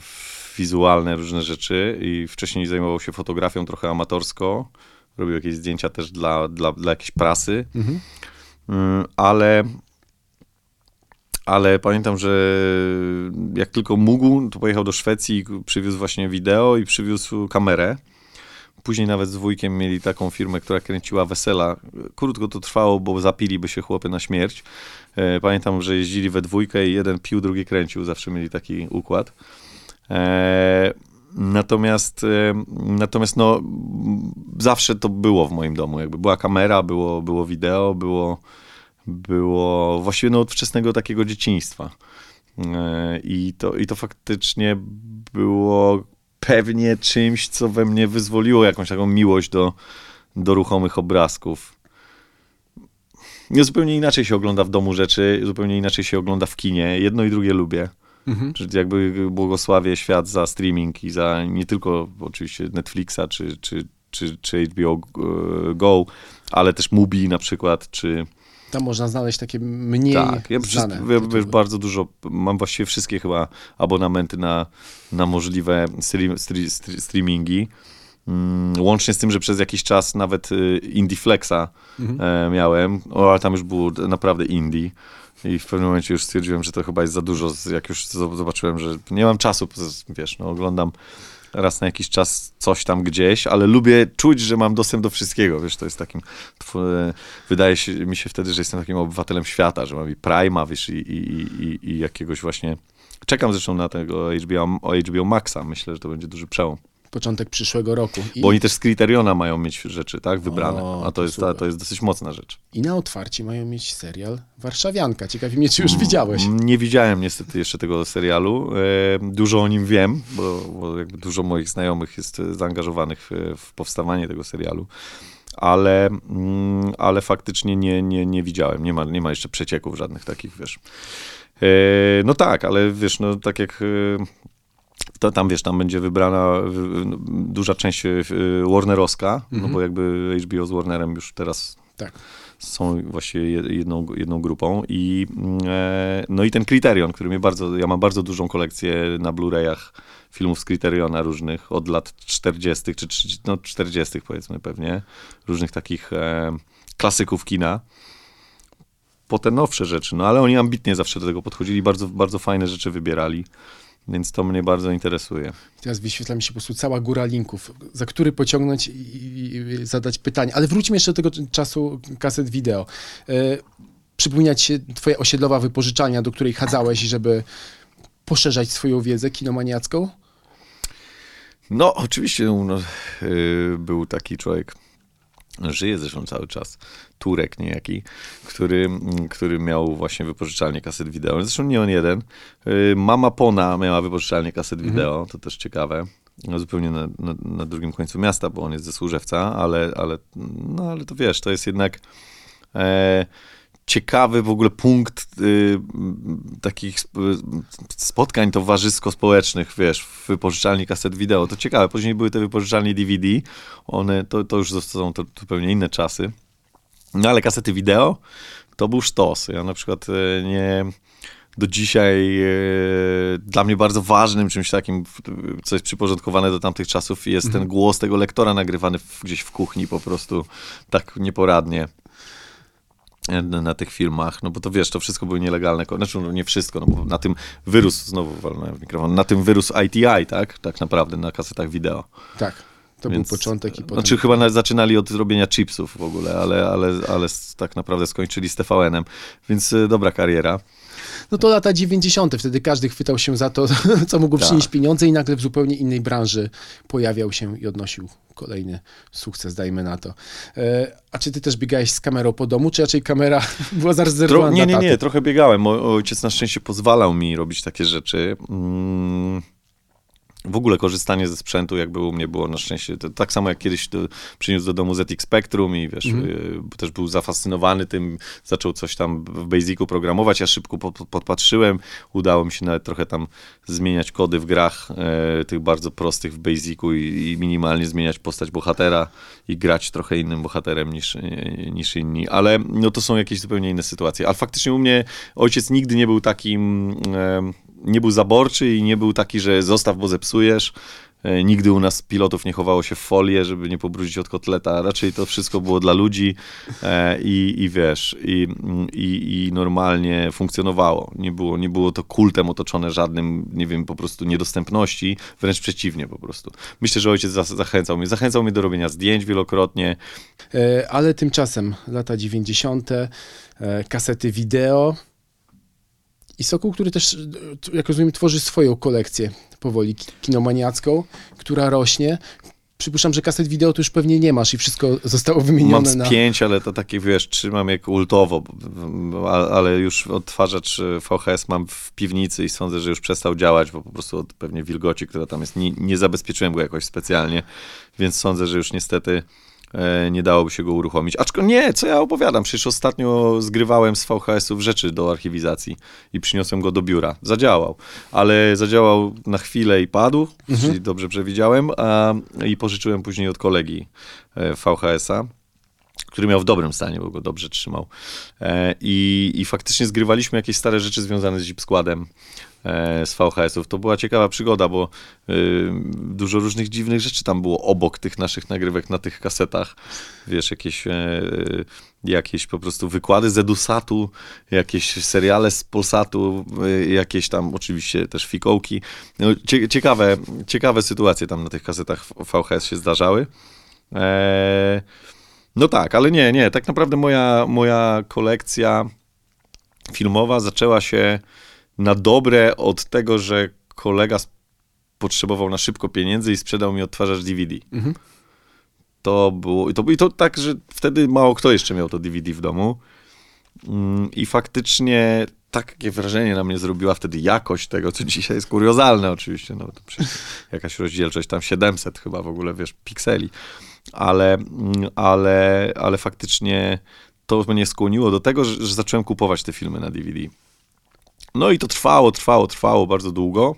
w wizualne różne rzeczy i wcześniej zajmował się fotografią trochę amatorsko. Robił jakieś zdjęcia też dla, dla, dla jakiejś prasy. Mhm. Mm, ale ale pamiętam, że jak tylko mógł, to pojechał do Szwecji, przywiózł właśnie wideo i przywiózł kamerę. Później nawet z wujkiem mieli taką firmę, która kręciła wesela. Krótko to trwało, bo zapiliby się chłopy na śmierć. E, pamiętam, że jeździli we dwójkę i jeden pił, drugi kręcił. Zawsze mieli taki układ. E, natomiast, e, natomiast no, zawsze to było w moim domu. Jakby była kamera, było, było wideo, było, było właściwie no, od wczesnego takiego dzieciństwa. E, I to, I to faktycznie było pewnie czymś, co we mnie wyzwoliło jakąś taką miłość do, do ruchomych obrazków. Nie, zupełnie inaczej się ogląda w domu rzeczy, zupełnie inaczej się ogląda w kinie. Jedno i drugie lubię. Mhm. Czyli jakby błogosławię świat za streaming i za nie tylko oczywiście Netflixa czy, czy, czy, czy HBO e, Go, ale też Mubi na przykład, czy... Tam można znaleźć takie mniej tak, ja znane. Ja, bardzo dużo, mam właściwie wszystkie chyba abonamenty na, na możliwe stream, streamingi. Mm, łącznie z tym, że przez jakiś czas nawet y, Indieflexa mhm. E, miałem, o, ale tam już było naprawdę indie. I w pewnym momencie już stwierdziłem, że to chyba jest za dużo, jak już zobaczyłem, że nie mam czasu, wiesz, no oglądam raz na jakiś czas coś tam gdzieś, ale lubię czuć, że mam dostęp do wszystkiego, wiesz, to jest takim, wydaje się, mi się wtedy, że jestem takim obywatelem świata, że mam i Prima, wiesz, i, i, i, i jakiegoś właśnie, czekam zresztą na tego HBO, HBO Maxa, myślę, że to będzie duży przełom. Początek przyszłego roku. I... Bo oni też z Criteriona mają mieć rzeczy, tak, wybrane, o, a to, jest, ta, to jest dosyć mocna rzecz. I na otwarcie mają mieć serial Warszawianka. Ciekawi mnie, czy już mm, widziałeś. Nie widziałem niestety jeszcze tego serialu. E, dużo o nim wiem, bo, bo jakby dużo moich znajomych jest zaangażowanych w, w powstawanie tego serialu ale, mm, ale faktycznie nie, nie, nie widziałem. Nie ma, nie ma jeszcze przecieków żadnych takich, wiesz. E, no tak, ale wiesz, no tak jak e, to tam, wiesz, tam będzie wybrana no, duża część e, Warnerowska, mhm. no bo mhm. jakby HBO z Warnerem już teraz tak. są właściwie jedną, jedną grupą i no i ten Criterion, który mnie bardzo, ja mam bardzo dużą kolekcję na Blu-rayach filmów z Criteriona różnych od lat 40., czy no 40. powiedzmy pewnie, różnych takich e, klasyków kina. Po te nowsze rzeczy, no ale oni ambitnie zawsze do tego podchodzili, bardzo, bardzo fajne rzeczy wybierali. Więc to mnie bardzo interesuje. Teraz wyświetla mi się po prostu cała góra linków, za który pociągnąć i, zadać pytanie. Ale wróćmy jeszcze do tego czasu kaset wideo. E, przypomina ci się twoja osiedlowa wypożyczalnia, do której chadzałeś, żeby poszerzać swoją wiedzę kinomaniacką? No, oczywiście no, yy, był taki człowiek, żyje zresztą cały czas, Turek niejaki, który, który miał właśnie wypożyczalnię kaset wideo. Zresztą nie on jeden. Yy, mama Pona miała wypożyczalnię kaset mhm. wideo, to też ciekawe. No, zupełnie na, na, na, drugim końcu miasta, bo on jest ze Służewca, ale, ale, no, ale to wiesz, to jest jednak... E, ciekawy w ogóle punkt y, takich spotkań towarzysko-społecznych, wiesz, w wypożyczalni kaset wideo. To ciekawe. Później były te wypożyczalnie DVD. One, to, to już są to zupełnie inne czasy. No ale kasety wideo to był sztos. Ja na przykład y, nie do dzisiaj y, dla mnie bardzo ważnym czymś takim, co jest przyporządkowane do tamtych czasów, jest ten mhm. głos tego lektora nagrywany w, gdzieś w kuchni po prostu tak nieporadnie na tych filmach, no bo to wiesz, to wszystko były nielegalne, znaczy no nie wszystko, no bo na tym wyrósł, znowu walnąłem w mikrofon, na tym wyrósł ITI, tak? Tak naprawdę, na kasetach wideo. Tak. To Więc, był początek i potem... Znaczy chyba nawet zaczynali od robienia chipsów w ogóle, ale, ale, ale tak naprawdę skończyli z TVN-em, więc e, dobra kariera. No to lata 90. Wtedy każdy chwytał się za to, co mógł tak. przynieść pieniądze i nagle w zupełnie innej branży pojawiał się i odnosił kolejny sukces, dajmy na to. E, a czy ty też biegałeś z kamerą po domu, czy raczej kamera była zarezerwowana Tro, Nie, nie, nie, trochę biegałem. Ojciec na szczęście pozwalał mi robić takie rzeczy. Mm w ogóle korzystanie ze sprzętu, jakby u mnie było na szczęście, to, tak samo jak kiedyś przyniósł do domu ZX Spectrum i wiesz, mm y, też był zafascynowany tym, zaczął coś tam w Basicu programować, ja szybko pod, podpatrzyłem, udało mi się nawet trochę tam zmieniać kody w grach, e, tych bardzo prostych w Basicu i, i, minimalnie zmieniać postać bohatera i grać trochę innym bohaterem niż, niż inni, ale no to są jakieś zupełnie inne sytuacje, ale faktycznie u mnie ojciec nigdy nie był takim... Nie był zaborczy i nie był taki, że zostaw, bo zepsujesz. E, nigdy u nas pilotów nie chowało się w folię, żeby nie pobrudzić od kotleta. Raczej to wszystko było dla ludzi e, i, i wiesz, i, i, i, normalnie funkcjonowało. Nie było, nie było to kultem otoczone żadnym, nie wiem, po prostu niedostępności, wręcz przeciwnie po prostu. Myślę, że ojciec zachęcał mnie. Zachęcał mnie do robienia zdjęć wielokrotnie. E, ale tymczasem lata 90., kasety wideo, i Sokół, który też, jak rozumiem, tworzy swoją kolekcję powoli kinomaniacką, która rośnie. Przypuszczam, że kaset wideo to już pewnie nie masz i wszystko zostało wymienione Mam z na... pięć, ale to takie, wiesz, trzymam jak ultowo, ale już odtwarzacz VHS mam w piwnicy i sądzę, że już przestał działać, bo po prostu od pewnie wilgoci, która tam jest, nie, nie zabezpieczyłem go jakoś specjalnie, więc sądzę, że już niestety nie dałoby się go uruchomić. Aczko nie, co ja opowiadam? Przecież ostatnio zgrywałem z VHS-ów rzeczy do archiwizacji i przyniosłem go do biura. Zadziałał, ale zadziałał na chwilę i padł, mhm. czyli dobrze przewidziałem, a, i pożyczyłem później od kolegi e, VHS-a który miał w dobrym stanie, bo go dobrze trzymał. E, I, I faktycznie zgrywaliśmy jakieś stare rzeczy związane z zip składem. E, z VHS-ów. To była ciekawa przygoda, bo y, dużo różnych dziwnych rzeczy tam było obok tych naszych nagrywek na tych kasetach. Wiesz, jakieś, e, jakieś po prostu wykłady z Edusatu, jakieś seriale z Polsatu, jakieś tam oczywiście też fikołki. No, ciekawe, ciekawe sytuacje tam na tych kasetach VHS się zdarzały. No tak, ale nie, nie, tak naprawdę moja, moja kolekcja filmowa zaczęła się na dobre od tego, że kolega potrzebował na szybko pieniędzy i sprzedał mi odtwarzacz DVD. To było, i to, i to tak, że wtedy mało kto jeszcze miał to DVD w domu. Mm, I faktycznie takie wrażenie na mnie zrobiła wtedy jakość tego, co dzisiaj jest kuriozalne oczywiście, no to jakaś rozdzielczość tam 700 chyba w ogóle, wiesz, pikseli, ale, mm, ale, ale faktycznie to mnie skłoniło do tego, że, że zacząłem kupować te filmy na DVD. No i to trwało, trwało, trwało bardzo długo.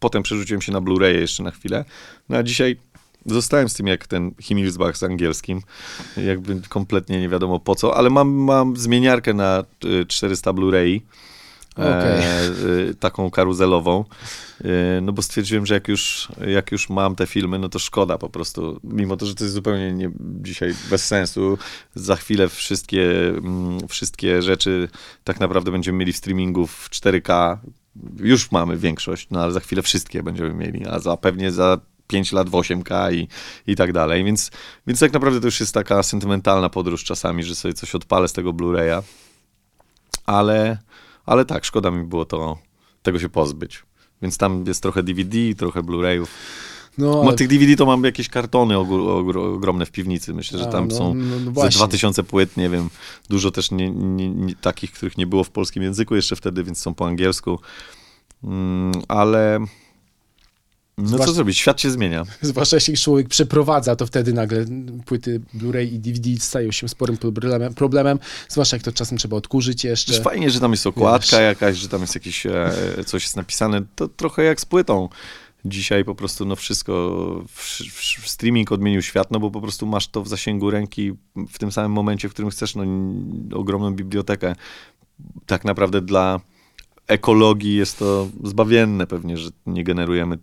Potem przerzuciłem się na Blu-ray jeszcze na chwilę. No a dzisiaj zostałem z tym jak ten Himmelsbach z angielskim. Jakby kompletnie nie wiadomo po co, ale mam, mam zmieniarkę na y, 400 Blu-ray. Okej. E, y, taką karuzelową. E, no bo stwierdziłem, że jak już, jak już mam te filmy, no to szkoda po prostu. Mimo to, że to jest zupełnie nie, dzisiaj bez sensu. Za chwilę wszystkie, mm, wszystkie rzeczy tak naprawdę będziemy mieli w streamingu w 4K. Już mamy większość, no ale za chwilę wszystkie będziemy mieli, a za pewnie za 5 lat w 8K i, i tak dalej. Więc, więc tak naprawdę to już jest taka sentymentalna podróż czasami, że sobie coś odpalę z tego Blu-raya. Ale, ale tak, szkoda mi było to, tego się pozbyć. Więc tam jest trochę DVD, trochę Blu-rayów. No, ale- tych DVD to mam jakieś kartony ogromne w piwnicy. Myślę, że A, tam no, są no, no ze właśnie. 2000 płyt, nie wiem. Dużo też nie, nie, nie, takich, których nie było w polskim języku jeszcze wtedy, więc są po angielsku. Mm, ale no co Zwłasz- zrobić? Świat się zmienia. Zwłaszcza jeśli człowiek przeprowadza, to wtedy nagle płyty Blu-ray i DVD stają się sporym problemem, problemem. Zwłaszcza jak to czasem trzeba odkurzyć jeszcze. Jest fajnie, że tam jest okładka Wiesz. jakaś, że tam jest jakieś e, coś jest napisane. To trochę jak z płytą. Dzisiaj po prostu no wszystko, w, w, streaming odmienił świat, no bo po prostu masz to w zasięgu ręki w tym samym momencie, w którym chcesz, no ogromną bibliotekę. Tak naprawdę dla ekologii jest to zbawienne pewnie, że nie generujemy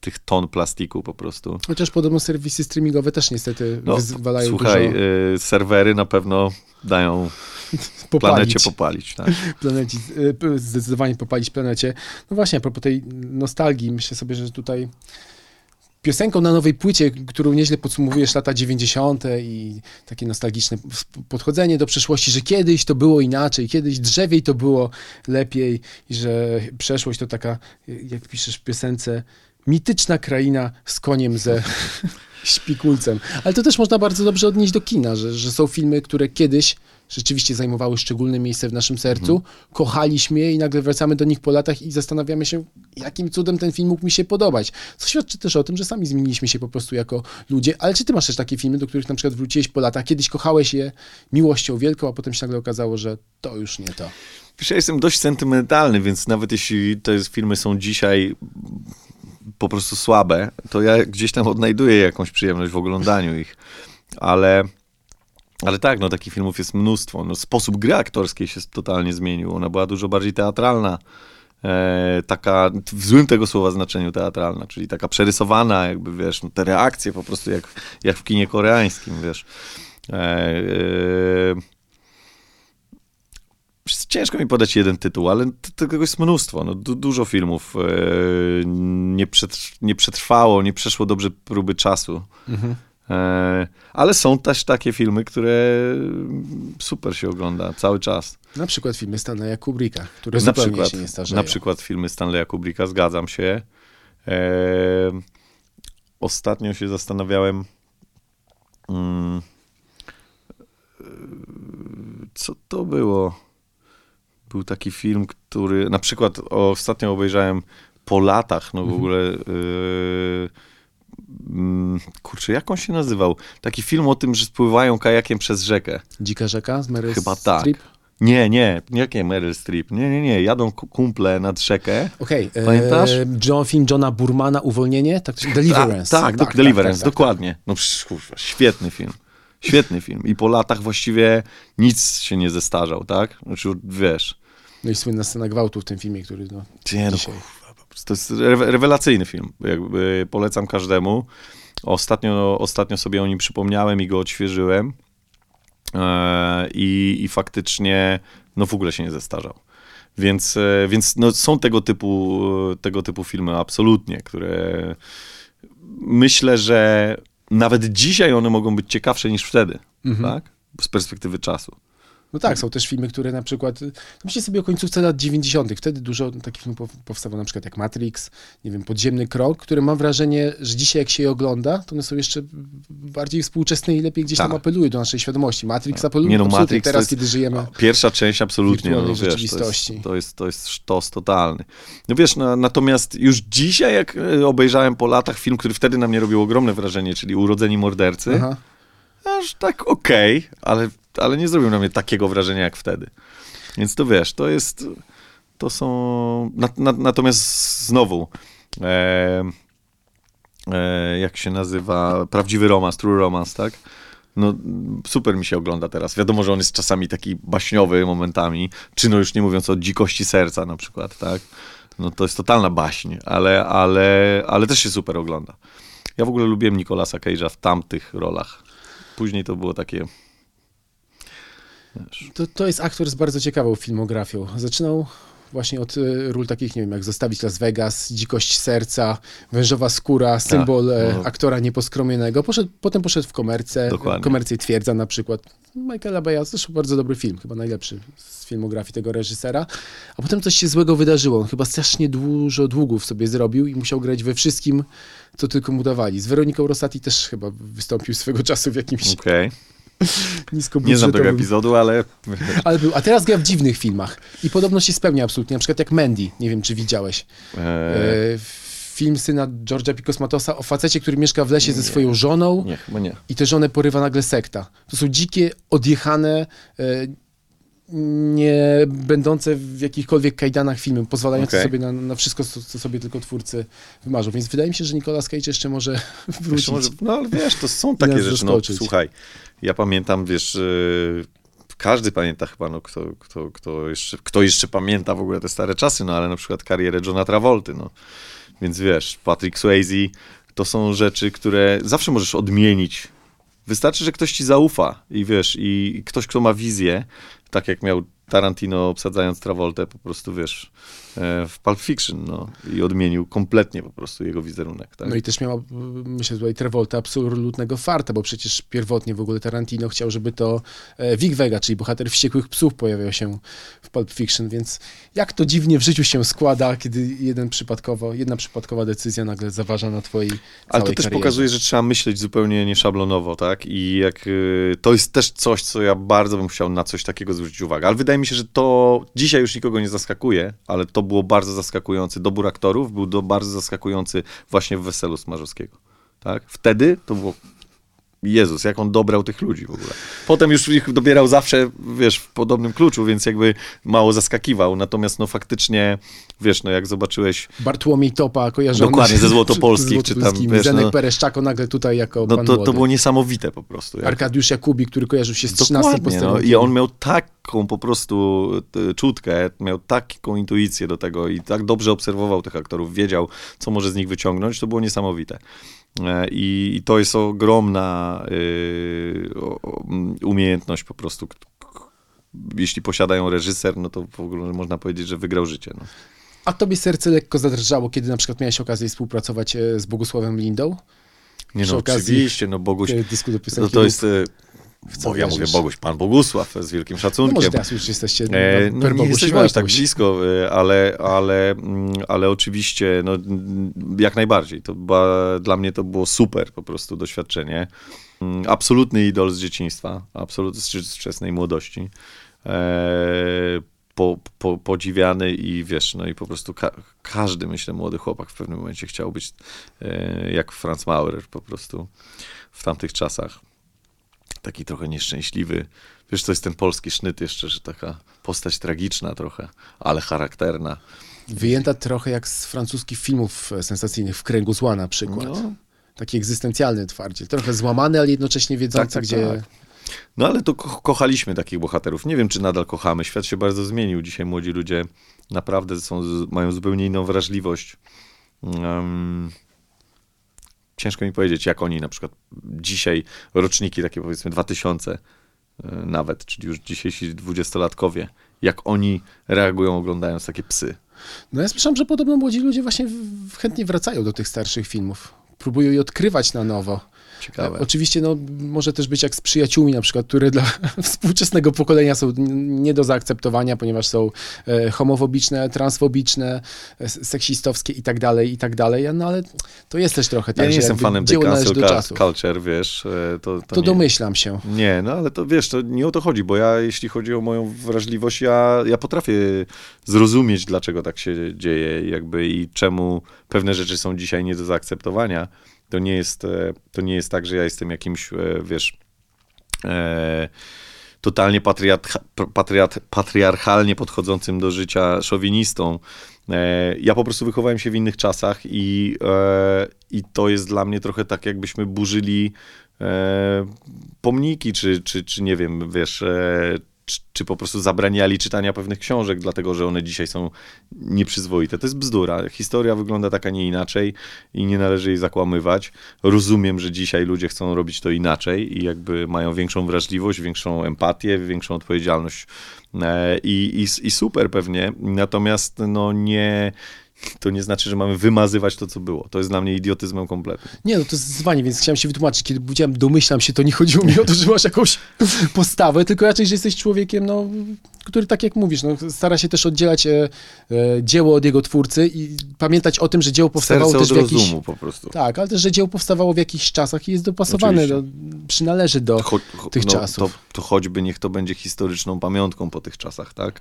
tych ton plastiku po prostu. Chociaż podobno serwisy streamingowe też niestety No, wyzwalają słuchaj, dużo y, serwery na pewno dają popalić. planecie popalić. Tak? planecie, y, zdecydowanie popalić planecie. No właśnie, a propos tej nostalgii, myślę sobie, że tutaj piosenką na nowej płycie, którą nieźle podsumowujesz lata 90. i takie nostalgiczne podchodzenie do przeszłości, że kiedyś to było inaczej, kiedyś drzewiej to było lepiej i że przeszłość to taka, jak piszesz w piosence, mityczna kraina z koniem ze śpikulcem. Ale to też można bardzo dobrze odnieść do kina, że, że są filmy, które kiedyś rzeczywiście zajmowały szczególne miejsce w naszym sercu, kochaliśmy je i nagle wracamy do nich po latach i zastanawiamy się, jakim cudem ten film mógł mi się podobać. Co świadczy też o tym, że sami zmieniliśmy się po prostu jako ludzie. Ale czy ty masz też takie filmy, do których na przykład wróciłeś po latach, kiedyś kochałeś je miłością wielką, a potem się nagle okazało, że to już nie to. Wiesz, ja jestem dość sentymentalny, więc nawet jeśli te filmy są dzisiaj po prostu słabe, to ja gdzieś tam odnajduję jakąś przyjemność w oglądaniu ich. Ale, ale tak, no takich filmów jest mnóstwo. No, sposób gry aktorskiej się totalnie zmienił. Ona była dużo bardziej teatralna. E, taka w złym tego słowa znaczeniu teatralna, czyli taka przerysowana, jakby wiesz, no, te reakcje po prostu jak, jak w kinie koreańskim, wiesz. E, e, Ciężko mi podać jeden tytuł, ale tego jest mnóstwo. No, du- dużo filmów e, nie, przetr- nie przetrwało, nie przeszło dobrze próby czasu. E, ale są też takie filmy, które super się ogląda cały czas. Na przykład filmy Stanleya Kubricka, które Na zupełnie przykład, się nie starzeją. na przykład filmy Stanleya Kubricka, zgadzam się. E, ostatnio się zastanawiałem, mm, e, co to było. Był taki film, który na przykład ostatnio obejrzałem po latach, no w Mhm. ogóle. mm, kurczę, jak on się nazywał? Taki film o tym, że spływają kajakiem przez rzekę. Dzika rzeka z Meryl Chyba tak. Streep? Nie, nie, jakie Meryl Streep? Nie, nie, nie, jadą ku- kumple nad rzekę. Okej, Pamiętasz? e, John, film Johna Burmana, Uwolnienie? Tak, to się- Deliverance. Tak, tak, Deliverance, dokładnie. No przecież, kurwa, świetny film. Świetny film. I po latach właściwie nic się nie zestarzał, tak? Znaczy, wiesz, No i słynna scena gwałtu w tym filmie, który no, nie, no, dzisiaj... prostu to jest rewe- rewelacyjny film. Jakby polecam każdemu. Ostatnio, ostatnio sobie o nim przypomniałem i go odświeżyłem. E, i, I faktycznie, no w ogóle się nie zestarzał. Więc, e, więc no, są tego typu, tego typu filmy absolutnie, które myślę, że nawet dzisiaj one mogą być ciekawsze niż wtedy, tak? Z perspektywy czasu. No tak, są też filmy, które na przykład, no myślcie sobie o końcówce lat 90., wtedy dużo takich filmów pow- powstało, na przykład jak Matrix, nie wiem, Podziemny Krok, które mam wrażenie, że dzisiaj jak się je ogląda, to one są jeszcze bardziej współczesne i lepiej gdzieś tam Tak. apelują do naszej świadomości. Matrix apeluje Nie no, Matrix teraz, jest- kiedy żyjemy. Pierwsza część absolutnie, no, wiesz, to jest, rzeczywistości. to, jest, to jest sztos totalny. No wiesz, no, natomiast już dzisiaj, jak e, obejrzałem po latach film, który wtedy na mnie robił ogromne wrażenie, czyli Urodzeni Mordercy, Aha. aż tak okej, ale, ale nie zrobił na mnie takiego wrażenia jak wtedy. Więc to wiesz, to jest, to są, na, na, natomiast znowu, e, e, jak się nazywa, prawdziwy romans, true romance, tak? No, super mi się ogląda teraz. Wiadomo, że on jest czasami taki baśniowy momentami, czy no już nie mówiąc o dzikości serca na przykład, tak? No to jest totalna baśń, ale, ale, ale też się super ogląda. Ja w ogóle lubiłem Nicolasa Cage'a w tamtych rolach. Później to było takie... Wiesz, To, to jest aktor z bardzo ciekawą filmografią. Zaczynał właśnie od y, ról takich, nie wiem, jak Zostawić Las Vegas, Dzikość Serca, Wężowa Skóra, symbol e, no. aktora nieposkromionego. Poszedł, potem poszedł w komercję, komercję Twierdza na przykład. Michaela Beya, zresztą bardzo dobry film, chyba najlepszy z filmografii tego reżysera. A potem coś się złego wydarzyło. On chyba strasznie dużo długów sobie zrobił i musiał grać we wszystkim, co tylko mu dawali. Z Weroniką Rosati też chyba wystąpił swego czasu w jakimś Okej. nisko Nie znam tego epizodu, ale... ale był, a teraz gra w dziwnych filmach i podobno się spełnia absolutnie, na przykład jak Mandy, nie wiem czy widziałeś. E, E, film syna George'a Picosmatosa o facecie, który mieszka w lesie ze swoją żoną nie, nie. i tę żonę porywa nagle sekta. To są dzikie, odjechane, e, nie będące w jakichkolwiek kajdanach filmy, pozwalające Okej. sobie na, na wszystko, co, co sobie tylko twórcy wymarzą. Więc wydaje mi się, że Nicolas Cage jeszcze może wrócić. Jeszcze może, no ale wiesz, to są takie rzeczy, no słuchaj, ja pamiętam, wiesz, yy, każdy pamięta chyba, no kto, kto, kto, jeszcze, kto jeszcze pamięta w ogóle te stare czasy, no ale na przykład karierę Johna Travolty, no. Więc wiesz, Patrick Swayze, to są rzeczy, które zawsze możesz odmienić. Wystarczy, że ktoś ci zaufa i wiesz, i ktoś, kto ma wizję, tak jak miał Tarantino obsadzając Travoltę, po prostu wiesz, e, w Pulp Fiction, no, i odmienił kompletnie po prostu jego wizerunek, tak? No i też miała, myślę, tutaj Travolta absolutnego farta, bo przecież pierwotnie w ogóle Tarantino chciał, żeby to e, Vic Vega, czyli bohater Wściekłych Psów pojawiał się w Pulp Fiction, więc jak to dziwnie w życiu się składa, kiedy jeden przypadkowo, jedna przypadkowa decyzja nagle zaważa na twojej Ale to też karierze. pokazuje, że trzeba myśleć zupełnie nieszablonowo, tak? I jak y, to jest też coś, co ja bardzo bym chciał na coś takiego zwrócić uwagę. Ale wydaje mi się, że to dzisiaj już nikogo nie zaskakuje, ale to było bardzo zaskakujący. Dobór aktorów był do, bardzo zaskakujący właśnie w Weselu Smarzowskiego. Tak? Wtedy to było Jezus, jak on dobrał tych ludzi w ogóle. Potem już ich dobierał zawsze, wiesz, w podobnym kluczu, więc jakby mało zaskakiwał. Natomiast no faktycznie, wiesz, no jak zobaczyłeś Bartłomiej Topa kojarzony Dokładnie, ze Złotopolskich, czy tam, wiesz, Zenek no- Pereszczako nagle tutaj jako No to, to było niesamowite po prostu. Jak, Arkadiusz Jakubi, który kojarzył się z 13 dokładnie, no. I on miał taką po prostu czutkę, miał taką intuicję do tego i tak dobrze obserwował tych aktorów, wiedział, co może z nich wyciągnąć, to było niesamowite. E, I, i to jest ogromna y, umiejętność po prostu. Jeśli posiadają reżyser, no to w ogóle można powiedzieć, że wygrał życie. No. A tobie serce lekko zadrżało, kiedy na przykład miałeś okazję współpracować e, z Bogusławem Lindą? Nie Przy no, okazji oczywiście, no Boguś, e, no to jest... E, co ja mówię? Boguś, pan Bogusław, z wielkim No szacunkiem. może teraz już jesteście E, no, no nie jesteśmy aż tak blisko, e, ale, ale, mm, ale oczywiście, no, mm, jak najbardziej. To była, dla mnie to było super po prostu doświadczenie. Mm, Absolutny idol z dzieciństwa, absolutnie z wczesnej młodości. E, po, po, podziwiany i wiesz, no i po prostu ka każdy, myślę, młody chłopak w pewnym momencie chciał być e, jak Franz Maurer po prostu w tamtych czasach. Taki trochę nieszczęśliwy. Wiesz, to jest ten polski sznyt jeszcze, że taka postać tragiczna trochę, ale charakterna. Wyjęta trochę jak z francuskich filmów e, sensacyjnych, w kręgu zła na przykład. No. Taki egzystencjalny twardziel. Trochę złamany, ale jednocześnie wiedzący, tak, gdzie... tak. No ale to ko kochaliśmy takich bohaterów. Nie wiem, czy nadal kochamy. Świat się bardzo zmienił. Dzisiaj młodzi ludzie naprawdę są, mają zupełnie inną wrażliwość. Um, ciężko mi powiedzieć, jak oni na przykład dzisiaj, roczniki takie powiedzmy 2000 e, nawet, czyli już dzisiejsi dwudziestolatkowie, jak oni reagują oglądając takie psy. No ja słyszałem, że podobno młodzi ludzie właśnie chętnie wracają do tych starszych filmów. Próbują je odkrywać na nowo. Ciekawe. Oczywiście no, może też być jak z przyjaciółmi na przykład, które dla współczesnego pokolenia są nie do zaakceptowania, ponieważ są e, homofobiczne, transfobiczne, e, seksistowskie i tak dalej, i tak dalej, no ale to jest też trochę tak, Ja nie jestem fanem tej cancel do czasów. culture, wiesz. e, To, to, To nie, domyślam się. Nie, no ale to wiesz, to nie o to chodzi, bo ja, jeśli chodzi o moją wrażliwość, ja, ja potrafię zrozumieć, dlaczego tak się dzieje, jakby i czemu pewne rzeczy są dzisiaj nie do zaakceptowania. To nie jest, e, to nie jest tak, że ja jestem jakimś, e, wiesz, e, totalnie patriat, patriat, patriarchalnie podchodzącym do życia szowinistą. Ja po prostu wychowałem się w innych czasach i, i to jest dla mnie trochę tak, jakbyśmy burzyli pomniki, czy, czy, czy nie wiem, wiesz, czy, po prostu zabraniali czytania pewnych książek, dlatego że one dzisiaj są nieprzyzwoite. To jest bzdura. Historia wygląda tak, a nie inaczej i nie należy jej zakłamywać. Rozumiem, że dzisiaj ludzie chcą robić to inaczej i jakby mają większą wrażliwość, większą empatię, większą odpowiedzialność e, i, i, i super pewnie. Natomiast no nie, to nie znaczy, że mamy wymazywać to, co było. To jest dla mnie idiotyzmem kompletnym. Nie, no to jest zwanie, więc chciałem się wytłumaczyć. Kiedy powiedziałem domyślam się, to nie chodziło mi o to, że masz jakąś postawę, tylko raczej, że jesteś człowiekiem, no, który tak jak mówisz, no, stara się też oddzielać e, e, dzieło od jego twórcy i pamiętać o tym, że dzieło powstawało Serce też od w jakiś... rozumu po prostu. Tak, ale też, że dzieło powstawało w jakichś czasach i jest dopasowane, do, przynależy do Cho, cho, tych no, czasów. To, to choćby niech to będzie historyczną pamiątką po tych czasach, tak?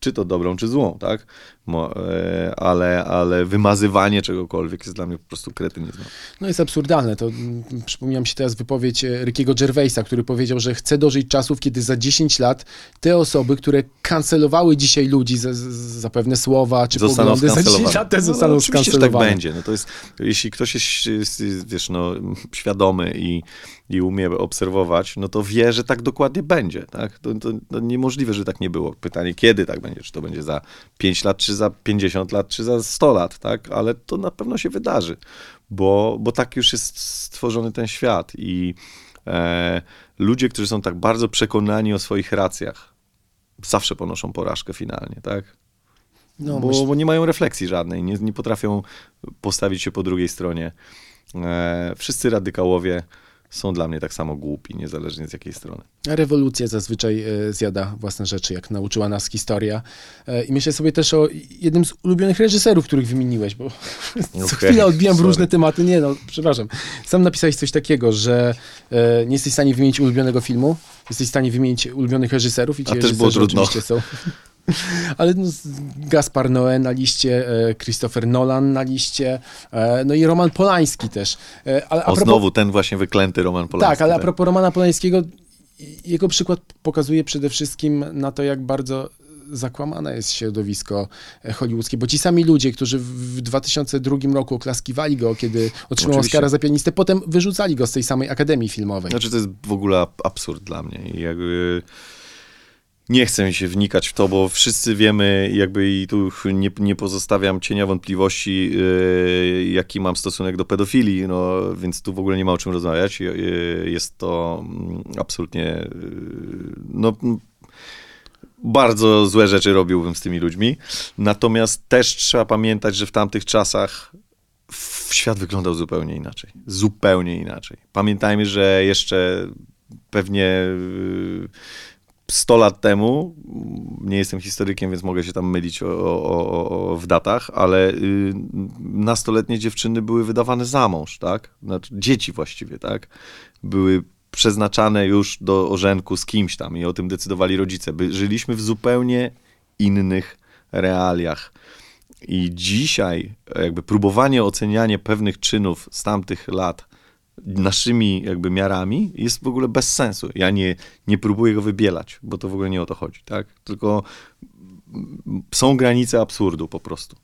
Czy to dobrą, czy złą, tak? E, ale, ale wymazywanie czegokolwiek jest dla mnie po prostu kretynizmem. No jest absurdalne. To mm, przypomniała mi się teraz wypowiedź e, Rickiego Gervaisa, który powiedział, że chce dożyć czasów, kiedy za 10 lat te osoby, które kancelowały dzisiaj ludzi za, za, pewne słowa czy Zostaną poglądy, za 10 skancelowane. lat te No, zostaną no, oczywiście, że skancelowane. tak będzie. No to jest, jeśli ktoś jest, jest, jest, wiesz, no, świadomy i, i umie obserwować, no to wie, że tak dokładnie będzie. Tak? To, to, to niemożliwe, że tak nie było. Pytanie, kiedy tak będzie? Czy to będzie za 5 lat, czy za 50 lat, czy za 100 lat, tak? Ale to na pewno się wydarzy, bo, bo tak już jest stworzony ten świat i e, ludzie, którzy są tak bardzo przekonani o swoich racjach, zawsze ponoszą porażkę finalnie, tak? No, bo, myśl- bo nie mają refleksji żadnej, nie, nie potrafią postawić się po drugiej stronie. E, wszyscy radykałowie są dla mnie tak samo głupi, niezależnie z jakiej strony. Rewolucja zazwyczaj e, zjada własne rzeczy, jak nauczyła nas historia. E, I myślę sobie też o jednym z ulubionych reżyserów, których wymieniłeś, bo co Okej, chwilę odbijam w sorry. różne tematy. Nie no, przepraszam. Sam napisałeś coś takiego, że e, nie jesteś w stanie wymienić ulubionego filmu, jesteś w stanie wymienić ulubionych reżyserów i ci A też było trudno. oczywiście są. Ale no, Gaspar Noé na liście, e, Christopher Nolan na liście, e, no i Roman Polański też. Ale a O, propos- znowu ten właśnie wyklęty Roman Polański. tak, ale a propos Romana Polańskiego, jego przykład pokazuje przede wszystkim na to, jak bardzo zakłamane jest środowisko e, hollywoodzkie, bo ci sami ludzie, którzy w 2002 roku oklaskiwali go, kiedy otrzymał Oczywiście. Oscara za pianistę, potem wyrzucali go z tej samej Akademii Filmowej. Znaczy to jest w ogóle ab- absurd dla mnie i jakby nie chcę się wnikać w to, bo wszyscy wiemy jakby i tu nie, nie pozostawiam cienia wątpliwości, yy, jaki mam stosunek do pedofilii, no więc tu w ogóle nie ma o czym rozmawiać. Yy, Jest to mm, absolutnie yy, no mm, bardzo złe rzeczy robiłbym z tymi ludźmi. Natomiast też trzeba pamiętać, że w tamtych czasach świat wyglądał zupełnie inaczej. Zupełnie inaczej. Pamiętajmy, że jeszcze pewnie y, 100 lat temu, nie jestem historykiem, więc mogę się tam mylić o, o, o, w datach, ale y, nastoletnie dziewczyny były wydawane za mąż, tak? Znaczy, dzieci właściwie, tak? Były przeznaczane już do ożenku z kimś tam i o tym decydowali rodzice. By, żyliśmy w zupełnie innych realiach. I dzisiaj jakby próbowanie oceniania pewnych czynów z tamtych lat naszymi jakby miarami jest w ogóle bez sensu. Ja nie, nie próbuję go wybielać, bo to w ogóle nie o to chodzi, tak? Tylko są granice absurdu po prostu.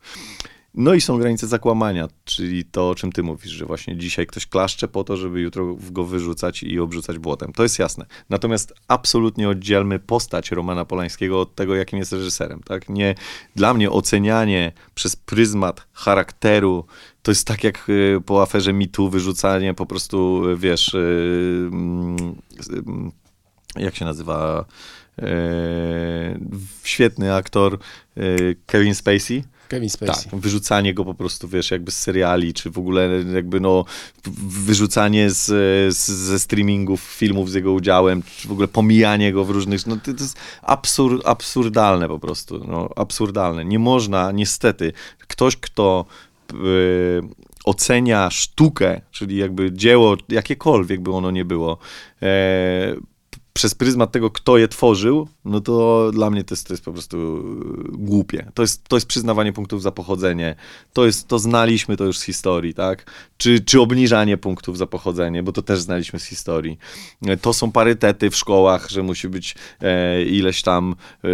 No i są granice zakłamania, czyli to, o czym ty mówisz, że właśnie dzisiaj ktoś klaszcze po to, żeby jutro go wyrzucać i obrzucać błotem. To jest jasne. Natomiast absolutnie oddzielmy postać Romana Polańskiego od tego, jakim jest reżyserem. Tak? Nie, dla mnie ocenianie przez pryzmat charakteru to jest tak jak y, po aferze MeToo wyrzucanie po prostu, y, wiesz, y, mm, y, jak się nazywa, świetny aktor y, Kevin Spacey. Kevin Spacey. Tak, wyrzucanie go po prostu, wiesz, jakby z seriali, czy w ogóle jakby no wyrzucanie z, z, ze streamingów filmów z jego udziałem, czy w ogóle pomijanie go w różnych, no to, to jest absur, absurdalne po prostu, no absurdalne. Nie można, niestety, ktoś, kto yy, ocenia sztukę, czyli jakby dzieło, jakiekolwiek by ono nie było, e, przez pryzmat tego, kto je tworzył, no to dla mnie to jest, to jest po prostu e, głupie. To jest, to jest przyznawanie punktów za pochodzenie. To, jest, to znaliśmy to już z historii, tak? Czy, czy obniżanie punktów za pochodzenie, bo to też znaliśmy z historii. E, to są parytety w szkołach, że musi być e, ileś tam e,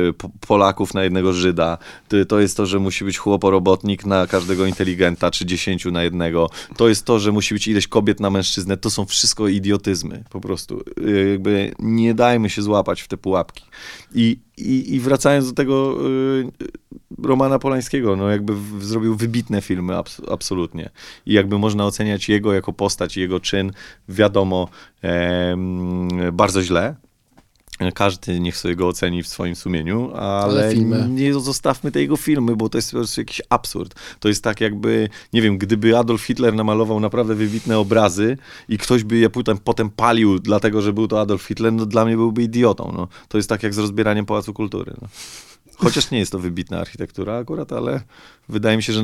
Polaków na jednego Żyda. To, to jest to, że musi być chłoporobotnik na każdego inteligenta, czy dziesięciu na jednego. To jest to, że musi być ileś kobiet na mężczyznę. To są wszystko idiotyzmy, po prostu. E, jakby nie dajmy się złapać w te pułapki. I, i, i wracając do tego y, Romana Polańskiego, no jakby w, zrobił wybitne filmy, abs, absolutnie. I jakby można oceniać jego jako postać, jego czyn, wiadomo, e, bardzo źle, każdy niech sobie go oceni w swoim sumieniu, ale, ale nie zostawmy tej jego filmy, bo to jest po prostu jakiś absurd. To jest tak jakby, nie wiem, gdyby Adolf Hitler namalował naprawdę wybitne obrazy i ktoś by je potem, potem palił dlatego, że był to Adolf Hitler, no dla mnie byłby idiotą. No. To jest tak jak z rozbieraniem Pałacu Kultury. No. Chociaż nie jest to wybitna architektura akurat, ale wydaje mi się, że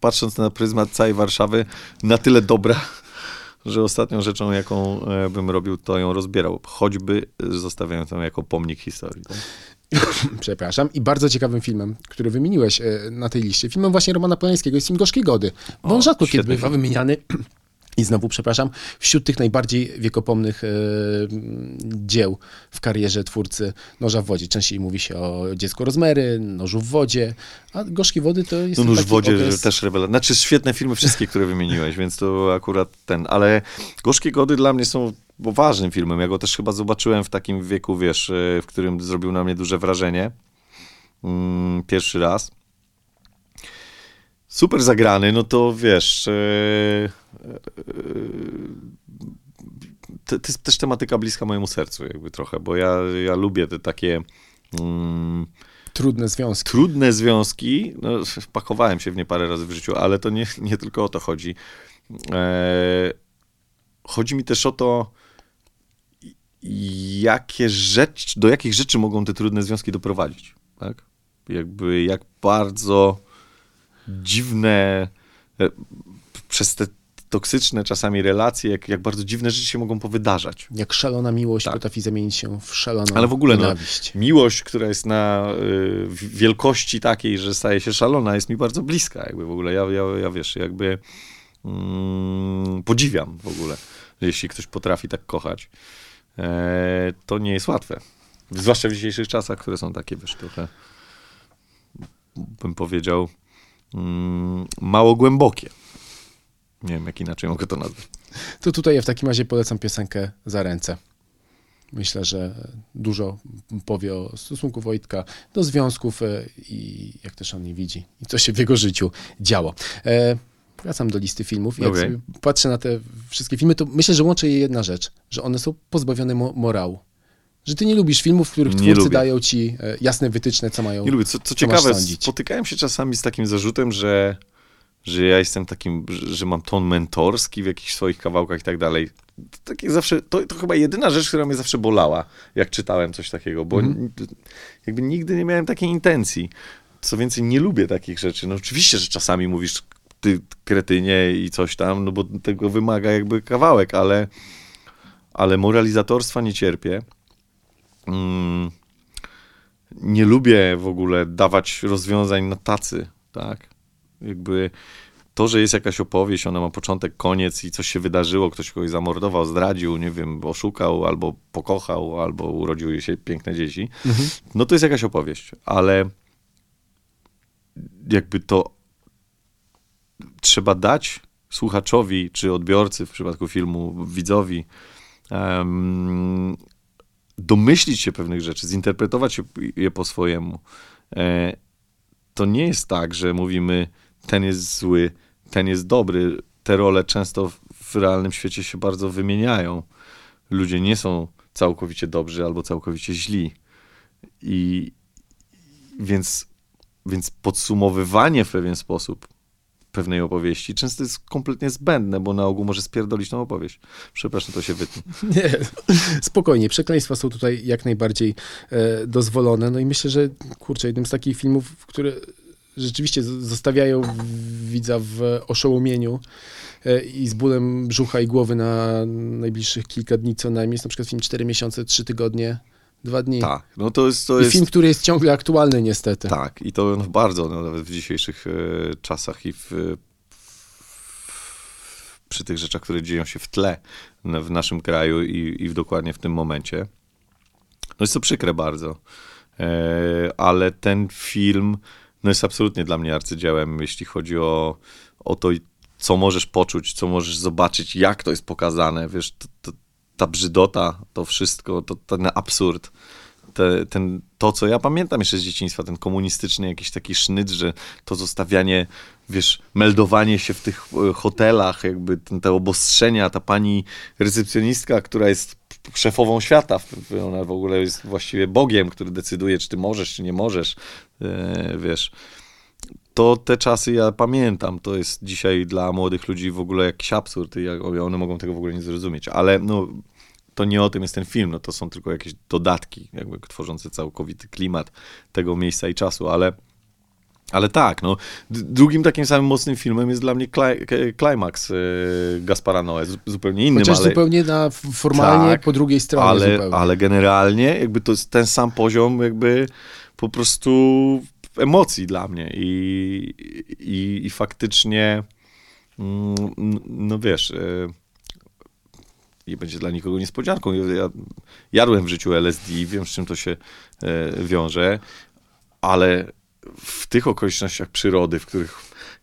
patrząc na pryzmat całej Warszawy, na tyle dobra, że ostatnią rzeczą, jaką e, bym robił, to ją rozbierał. Choćby zostawiając ją jako pomnik historii. Tak? Przepraszam. I bardzo ciekawym filmem, który wymieniłeś e, na tej liście, filmem właśnie Romana Polańskiego jest film Gorzkie Gody. Bo on rzadko kiedy bywa wymieniany i znowu, przepraszam, wśród tych najbardziej wiekopomnych e, dzieł w karierze twórcy Noża w wodzie. Częściej mówi się o dziecku Rozmery, Nożu w wodzie, a Gorzkie Wody to jest No Nóż w wodzie okres... też rewelacja. Znaczy świetne filmy wszystkie, które wymieniłeś, więc to akurat ten. Ale Gorzkie Gody dla mnie są ważnym filmem. Ja go też chyba zobaczyłem w takim wieku, wiesz, e, w którym zrobił na mnie duże wrażenie. Mm, pierwszy raz super zagrany, no to wiesz. Yy, to, jest też tematyka bliska mojemu sercu, jakby trochę, bo ja, ja lubię te takie. Mm, trudne związki. Trudne związki. No, wpakowałem się w nie parę razy w życiu, ale to nie, nie tylko o to chodzi. E, chodzi mi też o to, jakie rzecz, do jakich rzeczy mogą te trudne związki doprowadzić. Tak? Jakby jak bardzo dziwne, e, przez te toksyczne czasami relacje, jak, jak bardzo dziwne rzeczy się mogą powydarzać. Jak szalona miłość tak. potrafi zamienić się w szaloną Ale w ogóle no, nienawiść. No, miłość, która jest na y, wielkości takiej, że staje się szalona, jest mi bardzo bliska. Jakby w ogóle ja, ja, ja wiesz, jakby mm, podziwiam w ogóle, jeśli ktoś potrafi tak kochać. E, to nie jest łatwe. Zwłaszcza w dzisiejszych czasach, które są takie, wiesz, trochę bym powiedział, mm, mało głębokie. Nie wiem, jak inaczej mogę to nazwać. To tutaj ja w takim razie polecam piosenkę Za ręce. Myślę, że dużo powie o stosunku Wojtka do związków e, i jak też on nie widzi i co się w jego życiu działo. E, wracam do listy filmów jak okay. patrzę na te wszystkie filmy, to myślę, że łączy je jedna rzecz, że one są pozbawione mo morału że ty nie lubisz filmów, w których nie twórcy lubię. dają ci e, jasne wytyczne, co mają Nie lubię. Co, co ciekawe, spotykałem się czasami z takim zarzutem, że, że ja jestem takim, że mam ton mentorski w jakichś swoich kawałkach i tak dalej. To, takie zawsze, to, to chyba jedyna rzecz, która mnie zawsze bolała, jak czytałem coś takiego, bo mm. jakby nigdy nie miałem takiej intencji. Co więcej, nie lubię takich rzeczy. No oczywiście, że czasami mówisz ty kretynie i coś tam, no bo tego wymaga jakby kawałek, ale, ale moralizatorstwa nie cierpię. Mm, nie lubię w ogóle dawać rozwiązań na tacy, tak? Jakby to, że jest jakaś opowieść, ona ma początek, koniec i coś się wydarzyło, ktoś kogoś zamordował, zdradził, nie wiem, oszukał, albo pokochał, albo urodziły się piękne dzieci, mhm. no to jest jakaś opowieść, ale jakby to trzeba dać słuchaczowi, czy odbiorcy w przypadku filmu, widzowi, um, domyślić się pewnych rzeczy, zinterpretować je po swojemu. E, to nie jest tak, że mówimy, ten jest zły, ten jest dobry. Te role często w realnym świecie się bardzo wymieniają. Ludzie nie są całkowicie dobrzy albo całkowicie źli. I więc więc podsumowywanie w pewien sposób pewnej opowieści często jest kompletnie zbędne, bo na ogół może spierdolić tą opowieść. Przepraszam, to się wytnie. Nie, spokojnie. Przekleństwa są tutaj jak najbardziej e, dozwolone. No i myślę, że kurczę, jednym z takich filmów, które rzeczywiście zostawiają widza w oszołomieniu e, i z bólem brzucha i głowy na najbliższych kilka dni co najmniej. Jest na przykład film 4 miesiące, 3 tygodnie, dwa dni. Tak, no to jest... To I jest... film, który jest ciągle aktualny niestety. Tak, i to bardzo, no, nawet w dzisiejszych e, czasach i w, przy tych rzeczach, które dzieją się w tle no, w naszym kraju i, i w, dokładnie w tym momencie. No jest to przykre bardzo, e, ale ten film no jest absolutnie dla mnie arcydziełem, jeśli chodzi o, o to, co możesz poczuć, co możesz zobaczyć, jak to jest pokazane, wiesz, to, to, ta brzydota, to wszystko, to ten absurd, te, ten, to, co ja pamiętam jeszcze z dzieciństwa, ten komunistyczny jakiś taki sznyt, że to zostawianie, wiesz, meldowanie się w tych e, hotelach, jakby ten, te obostrzenia, ta pani recepcjonistka, która jest szefową świata, ona w ogóle jest właściwie Bogiem, który decyduje, czy ty możesz, czy nie możesz, e, wiesz. To te czasy ja pamiętam, to jest dzisiaj dla młodych ludzi w ogóle jakiś absurd i one mogą tego w ogóle nie zrozumieć, ale no to nie o tym jest ten film, no to są tylko jakieś dodatki, jakby tworzące całkowity klimat tego miejsca i czasu, ale, ale tak, no. Drugim takim samym mocnym filmem jest dla mnie Climax yy, Gaspara Noe, zupełnie innym, Chociaż ale... zupełnie na, formalnie tak, po drugiej stronie ale, zupełnie. ale generalnie jakby to jest ten sam poziom jakby po prostu emocji dla mnie i, i, i faktycznie mm, no wiesz... Yy, nie będzie dla nikogo niespodzianką. Ja jadłem w życiu LSD, wiem z czym to się e, wiąże, ale w tych okolicznościach przyrody, w których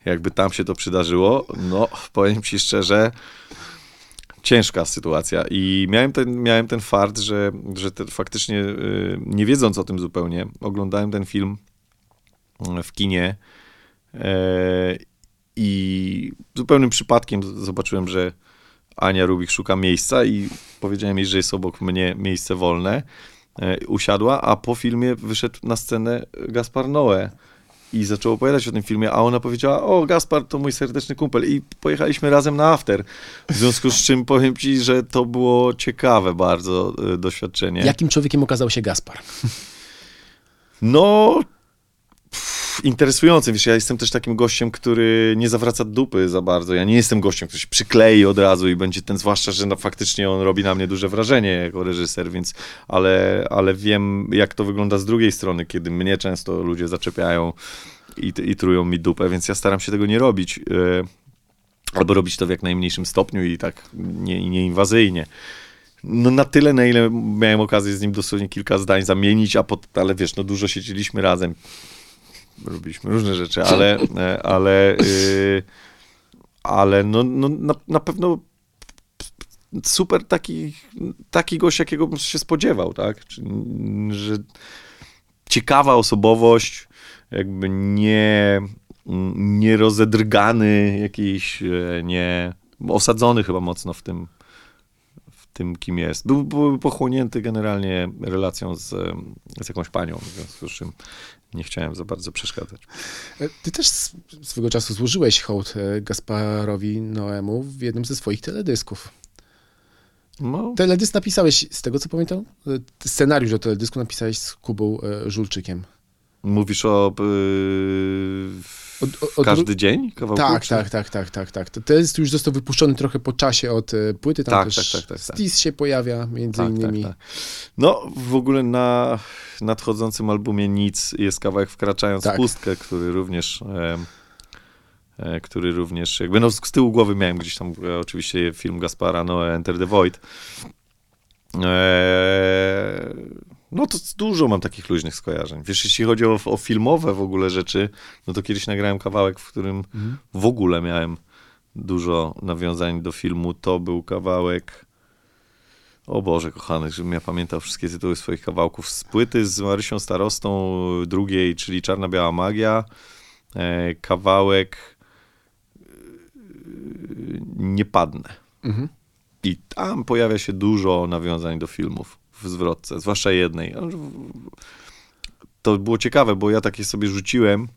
jakby tam się to przydarzyło, no powiem ci szczerze, ciężka sytuacja i miałem ten, miałem ten fart, że, że te, faktycznie e, nie wiedząc o tym zupełnie, oglądałem ten film w kinie e, i zupełnym przypadkiem zobaczyłem, że Ania Rubik szuka miejsca i powiedziałem jej, że jest obok mnie miejsce wolne. E, usiadła, a po filmie wyszedł na scenę Gaspar Noe i zaczął opowiadać o tym filmie, a ona powiedziała, o Gaspar to mój serdeczny kumpel i pojechaliśmy razem na after. W związku z czym powiem ci, że to było ciekawe bardzo e, doświadczenie. Jakim człowiekiem okazał się Gaspar? No, interesującym. Wiesz, ja jestem też takim gościem, który nie zawraca dupy za bardzo. Ja nie jestem gościem, który się przyklei od razu i będzie ten, zwłaszcza, że no, faktycznie on robi na mnie duże wrażenie jako reżyser, więc, ale, ale wiem, jak to wygląda z drugiej strony, kiedy mnie często ludzie zaczepiają i, i trują mi dupę, więc ja staram się tego nie robić. E, albo robić to w jak najmniejszym stopniu i tak nie, nieinwazyjnie no na tyle, na ile miałem okazję z nim dosłownie kilka zdań zamienić, a pod, ale wiesz, no dużo siedzieliśmy razem robiliśmy różne rzeczy, ale, e, ale, yy, ale no, no na, na pewno super taki, taki gość, jakiego bym się spodziewał, tak? Czy, że ciekawa osobowość, jakby nie, nie rozedrgany jakiś, e, nie osadzony chyba mocno w tym, w tym kim jest. Był, był pochłonięty generalnie relacją z, z jakąś panią, w związku z czym nie chciałem za bardzo przeszkadzać. E, ty też swego czasu złożyłeś hołd e, Gasparowi Noemu w jednym ze swoich teledysków. No. Teledysk napisałeś, z tego co pamiętam, e, scenariusz do teledysku napisałeś z Kubą Żulczykiem. Mówisz o... Od, od, każdy dzień? Kawałku, tak, czy? tak, tak, tak, tak, tak. To jest już został wypuszczony trochę po czasie od e, płyty, tam tak, też tak, tak, tak, Stis tak. się pojawia między tak, tak innymi. Tak, no, w ogóle na nadchodzącym albumie Nic jest kawałek Wkraczając w pustkę, który również... E, e, który również, jakby no z tyłu głowy miałem gdzieś tam e, oczywiście film Gaspara Noe Enter the Void. E, no to dużo mam takich luźnych skojarzeń. Wiesz, jeśli chodzi o, o filmowe w ogóle rzeczy, no to kiedyś nagrałem kawałek, w którym mhm. w ogóle miałem dużo nawiązań do filmu. To był kawałek. O Boże, kochany, żebym ja pamiętał wszystkie tytuły swoich kawałków z płyty z Marysią Starostą drugiej, czyli Czarna-Biała Magia. E, kawałek e, Nie padnę. Mhm. I tam pojawia się dużo nawiązań do filmów w zwrotce, zwłaszcza jednej. to było ciekawe, bo ja takie sobie rzuciłem.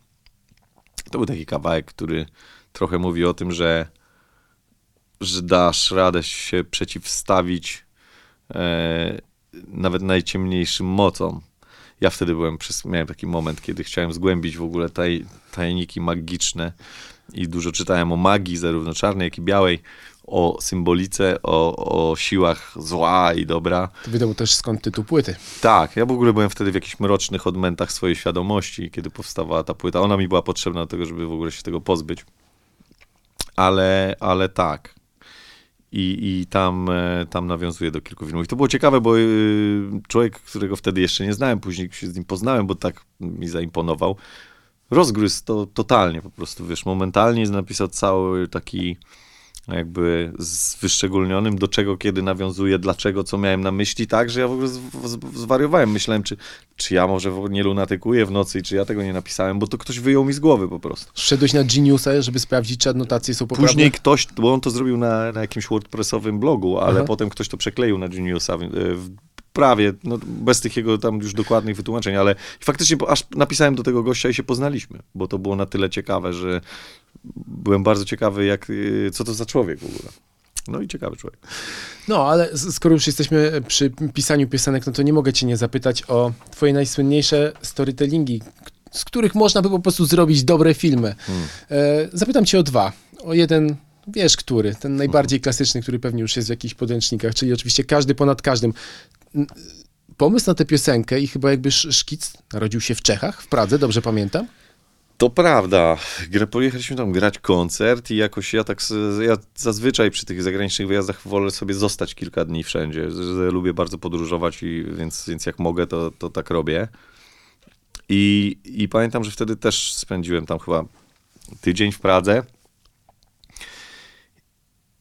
To był taki kawałek, który trochę mówi o tym, że, że dasz radę się przeciwstawić e, nawet najciemniejszym mocom. Ja wtedy byłem, miałem taki moment, kiedy chciałem zgłębić w ogóle taj, tajniki magiczne i dużo czytałem o magii, zarówno czarnej, jak i białej, o symbolice, o, o siłach zła i dobra. To wiadomo też skąd tytuł płyty. Tak, ja w ogóle byłem wtedy w jakichś mrocznych odmętach swojej świadomości, kiedy powstawała ta płyta. Ona mi była potrzebna do tego, żeby w ogóle się tego pozbyć. Ale, ale tak. I, i tam, e, tam nawiązuje do kilku filmów. I to było ciekawe, bo y, człowiek, którego wtedy jeszcze nie znałem, później się z nim poznałem, bo tak mi zaimponował, rozgryzł to totalnie po prostu, wiesz, momentalnie napisał cały taki jakby z wyszczególnionym, do czego, kiedy nawiązuje, dlaczego, co miałem na myśli, tak, że ja w ogóle zwariowałem. Myślałem, czy, czy ja może nie lunatykuję w nocy i czy ja tego nie napisałem, bo to ktoś wyjął mi z głowy po prostu. Szedłeś na Geniusa, żeby sprawdzić, czy adnotacje są poprawne? Później ktoś, bo on to zrobił na, na jakimś WordPressowym blogu, ale Aha. potem ktoś to przekleił na Geniusa w, prawie, no, bez tych jego tam już dokładnych wytłumaczeń, ale faktycznie aż napisałem do tego gościa i się poznaliśmy, bo to było na tyle ciekawe, że byłem bardzo ciekawy, jak, y, co to za człowiek w ogóle. No i ciekawy człowiek. No, ale skoro już jesteśmy przy pisaniu piosenek, no to nie mogę cię nie zapytać o twoje najsłynniejsze storytellingi, z których można by po prostu zrobić dobre filmy. Hmm. E, zapytam cię o dwa. O jeden wiesz, który, ten najbardziej klasyczny, który pewnie już jest w jakichś podręcznikach, czyli oczywiście każdy ponad każdym. Pomysł na tę piosenkę i chyba jakby szkic narodził się w Czechach, w Pradze, dobrze pamiętam? To prawda. Pojechaliśmy tam grać koncert i jakoś ja tak, ja zazwyczaj przy tych zagranicznych wyjazdach wolę sobie zostać kilka dni wszędzie. Lubię bardzo podróżować i więc, więc jak mogę, to, to tak robię. I, I pamiętam, że wtedy też spędziłem tam chyba tydzień w Pradze.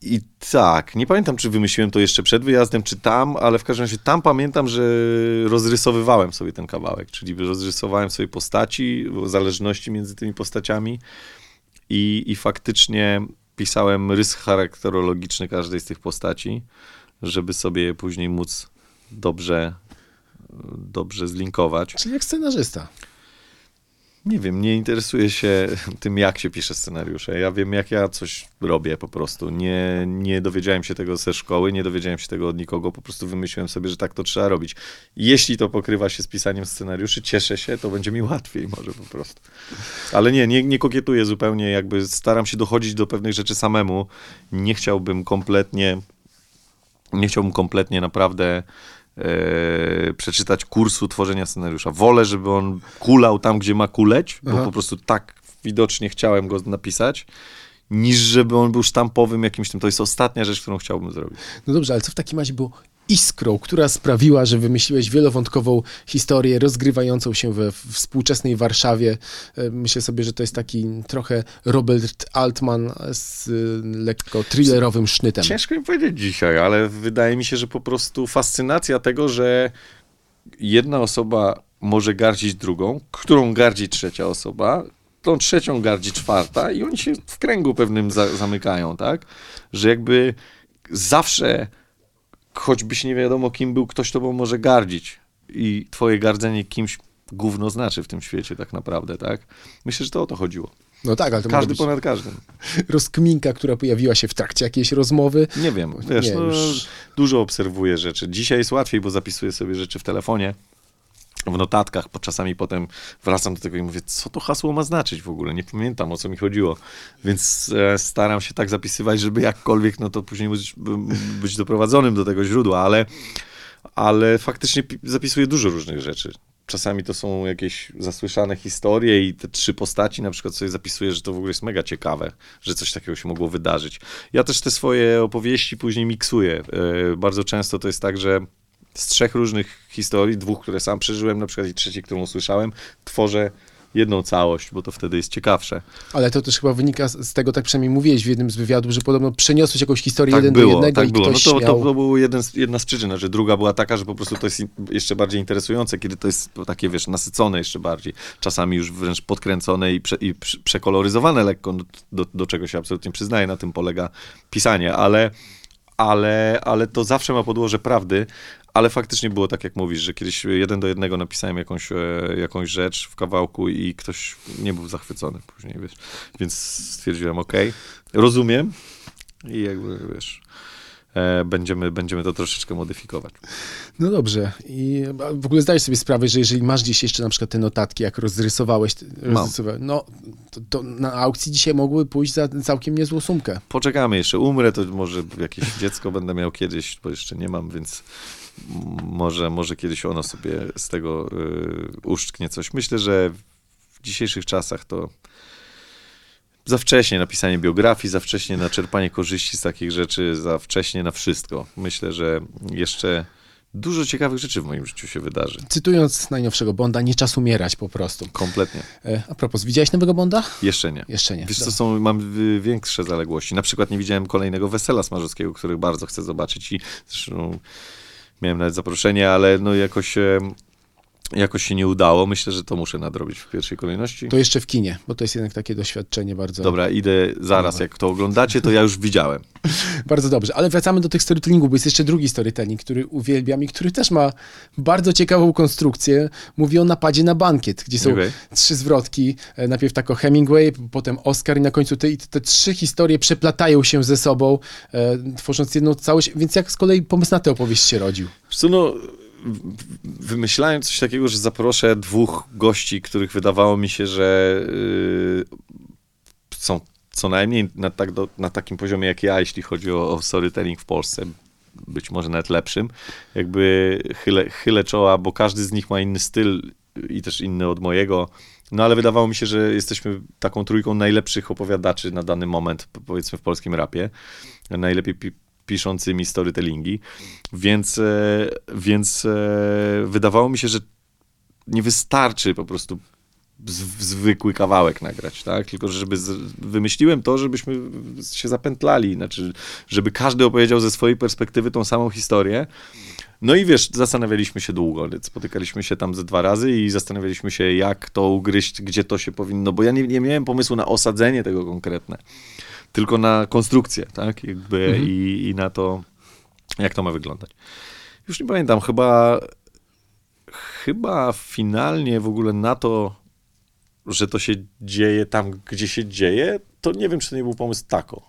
I tak, nie pamiętam, czy wymyśliłem to jeszcze przed wyjazdem, czy tam, ale w każdym razie tam pamiętam, że rozrysowywałem sobie ten kawałek, czyli rozrysowałem sobie postaci, zależności między tymi postaciami i, i faktycznie pisałem rys charakterologiczny każdej z tych postaci, żeby sobie później móc dobrze, dobrze zlinkować. Czyli jak scenarzysta. Nie wiem, nie interesuję się tym, jak się pisze scenariusze. Ja wiem, jak ja coś robię po prostu. Nie, nie dowiedziałem się tego ze szkoły, nie dowiedziałem się tego od nikogo, po prostu wymyśliłem sobie, że tak to trzeba robić. Jeśli to pokrywa się z pisaniem scenariuszy, cieszę się, to będzie mi łatwiej może po prostu. Ale nie, nie, nie kokietuję zupełnie, jakby staram się dochodzić do pewnych rzeczy samemu. Nie chciałbym kompletnie, nie chciałbym kompletnie naprawdę e, przeczytać kursu tworzenia scenariusza. Wolę, żeby on kulał tam, gdzie ma kuleć, bo Aha. po prostu tak widocznie chciałem go napisać, niż żeby on był sztampowym jakimś tym. To jest ostatnia rzecz, którą chciałbym zrobić. No dobrze, ale co w takim razie było iskrą, która sprawiła, że wymyśliłeś wielowątkową historię rozgrywającą się we współczesnej Warszawie. E, myślę sobie, że to jest taki trochę Robert Altman z e, lekko thrillerowym sznytem. Ciężko mi powiedzieć dzisiaj, ale wydaje mi się, że po prostu fascynacja tego, że jedna osoba może gardzić drugą, którą gardzi trzecia osoba, tą trzecią gardzi czwarta i oni się w kręgu pewnym za zamykają, tak? Że jakby zawsze choćbyś nie wiadomo kim był, ktoś tobą może gardzić. I twoje gardzenie kimś gówno znaczy w tym świecie tak naprawdę, tak? Myślę, że to o to chodziło. No tak, ale to Każdy ponad każdym. Rozkminka, która pojawiła się w trakcie jakiejś rozmowy. Nie wiem, wiesz, nie, no, już... dużo obserwuję rzeczy. Dzisiaj jest łatwiej, bo zapisuję sobie rzeczy w telefonie w notatkach, bo czasami potem wracam do tego i mówię, co to hasło ma znaczyć w ogóle, nie pamiętam o co mi chodziło, więc e, staram się tak zapisywać, żeby jakkolwiek, no to później być, być doprowadzonym do tego źródła, ale, ale faktycznie zapisuję dużo różnych rzeczy. Czasami to są jakieś zasłyszane historie i te trzy postaci na przykład sobie zapisuję, że to w ogóle jest mega ciekawe, że coś takiego się mogło wydarzyć. Ja też te swoje opowieści później miksuję. E, bardzo często to jest tak, że z trzech różnych historii, dwóch, które sam przeżyłem, na przykład i trzeciej, którą usłyszałem, tworzę jedną całość, bo to wtedy jest ciekawsze. Ale to też chyba wynika z tego, tak przynajmniej mówiłeś w jednym z wywiadów, że podobno przeniosłeś jakąś historię tak jeden było, do jednego tak i było. ktoś no to, miał... to, był jeden z, jedna z przyczyn, że druga była taka, że po prostu to jest jeszcze bardziej interesujące, kiedy to jest takie, wiesz, nasycone jeszcze bardziej, czasami już wręcz podkręcone i, prze, i przekoloryzowane lekko, do, do, do czego się absolutnie przyznaję, na tym polega pisanie, ale ale, ale to zawsze ma podłoże prawdy, ale faktycznie było tak, jak mówisz, że kiedyś jeden do jednego napisałem jakąś, e, jakąś rzecz w kawałku i ktoś nie był zachwycony później, wiesz. Więc stwierdziłem, ok, rozumiem i jakby, wiesz, e, będziemy, będziemy to troszeczkę modyfikować. No dobrze. I w ogóle zdajesz sobie sprawę, że jeżeli masz gdzieś jeszcze na przykład te notatki, jak rozrysowałeś, rozrysowałeś no to, to, na aukcji dzisiaj mogły pójść za całkiem niezłą sumkę. Poczekamy jeszcze, umrę, to może jakieś dziecko będę miał kiedyś, bo jeszcze nie mam, więc może, może kiedyś ono sobie z tego y, uszczknie coś. Myślę, że w dzisiejszych czasach to za wcześnie na pisanie biografii, za wcześnie na czerpanie korzyści z takich rzeczy, za wcześnie na wszystko. Myślę, że jeszcze dużo ciekawych rzeczy w moim życiu się wydarzy. Cytując najnowszego Bonda, nie czas umierać po prostu. Kompletnie. E, a propos, widziałeś nowego Bonda? Jeszcze nie. Jeszcze nie. Wiesz co, są, mam większe zaległości. Na przykład nie widziałem kolejnego Wesela Smarzowskiego, których bardzo chcę zobaczyć i zresztą miałem nawet zaproszenie, ale no jakoś jakoś się nie udało. Myślę, że to muszę nadrobić w pierwszej kolejności. To jeszcze w kinie, bo to jest jednak takie doświadczenie bardzo... Dobra, idę zaraz. Jak to oglądacie, to ja już widziałem. bardzo dobrze, ale wracamy do tych storytellingów, bo jest jeszcze drugi storytelling, który uwielbiam i który też ma bardzo ciekawą konstrukcję. Mówi o napadzie na bankiet, gdzie są okay. trzy zwrotki. E, najpierw tako Hemingway, potem Oscar i na końcu te, te trzy historie przeplatają się ze sobą, e, tworząc jedną całość. Więc jak z kolei pomysł na tę opowieść się rodził? Co no wymyślałem coś takiego, że zaproszę dwóch gości, których wydawało mi się, że yy, są co najmniej na, tak do, na takim poziomie jak ja, jeśli chodzi o, o storytelling w Polsce, być może nawet lepszym. Jakby chylę, chylę czoła, bo każdy z nich ma inny styl i też inny od mojego. No ale wydawało mi się, że jesteśmy taką trójką najlepszych opowiadaczy na dany moment, powiedzmy w polskim rapie. Najlepiej piszącymi storytellingi, więc, e, więc e, wydawało mi się, że nie wystarczy po prostu zwykły kawałek nagrać, tak? Tylko, żeby z, wymyśliłem to, żebyśmy się zapętlali, znaczy, żeby każdy opowiedział ze swojej perspektywy tą samą historię. No i wiesz, zastanawialiśmy się długo, spotykaliśmy się tam ze dwa razy i zastanawialiśmy się, jak to ugryźć, gdzie to się powinno, bo ja nie, nie miałem pomysłu na osadzenie tego konkretne tylko na konstrukcję, tak? Jakby mhm. i, i na to, jak to ma wyglądać. Już nie pamiętam, chyba chyba finalnie w ogóle na to, że to się dzieje tam, gdzie się dzieje, to nie wiem, czy to nie był pomysł tako.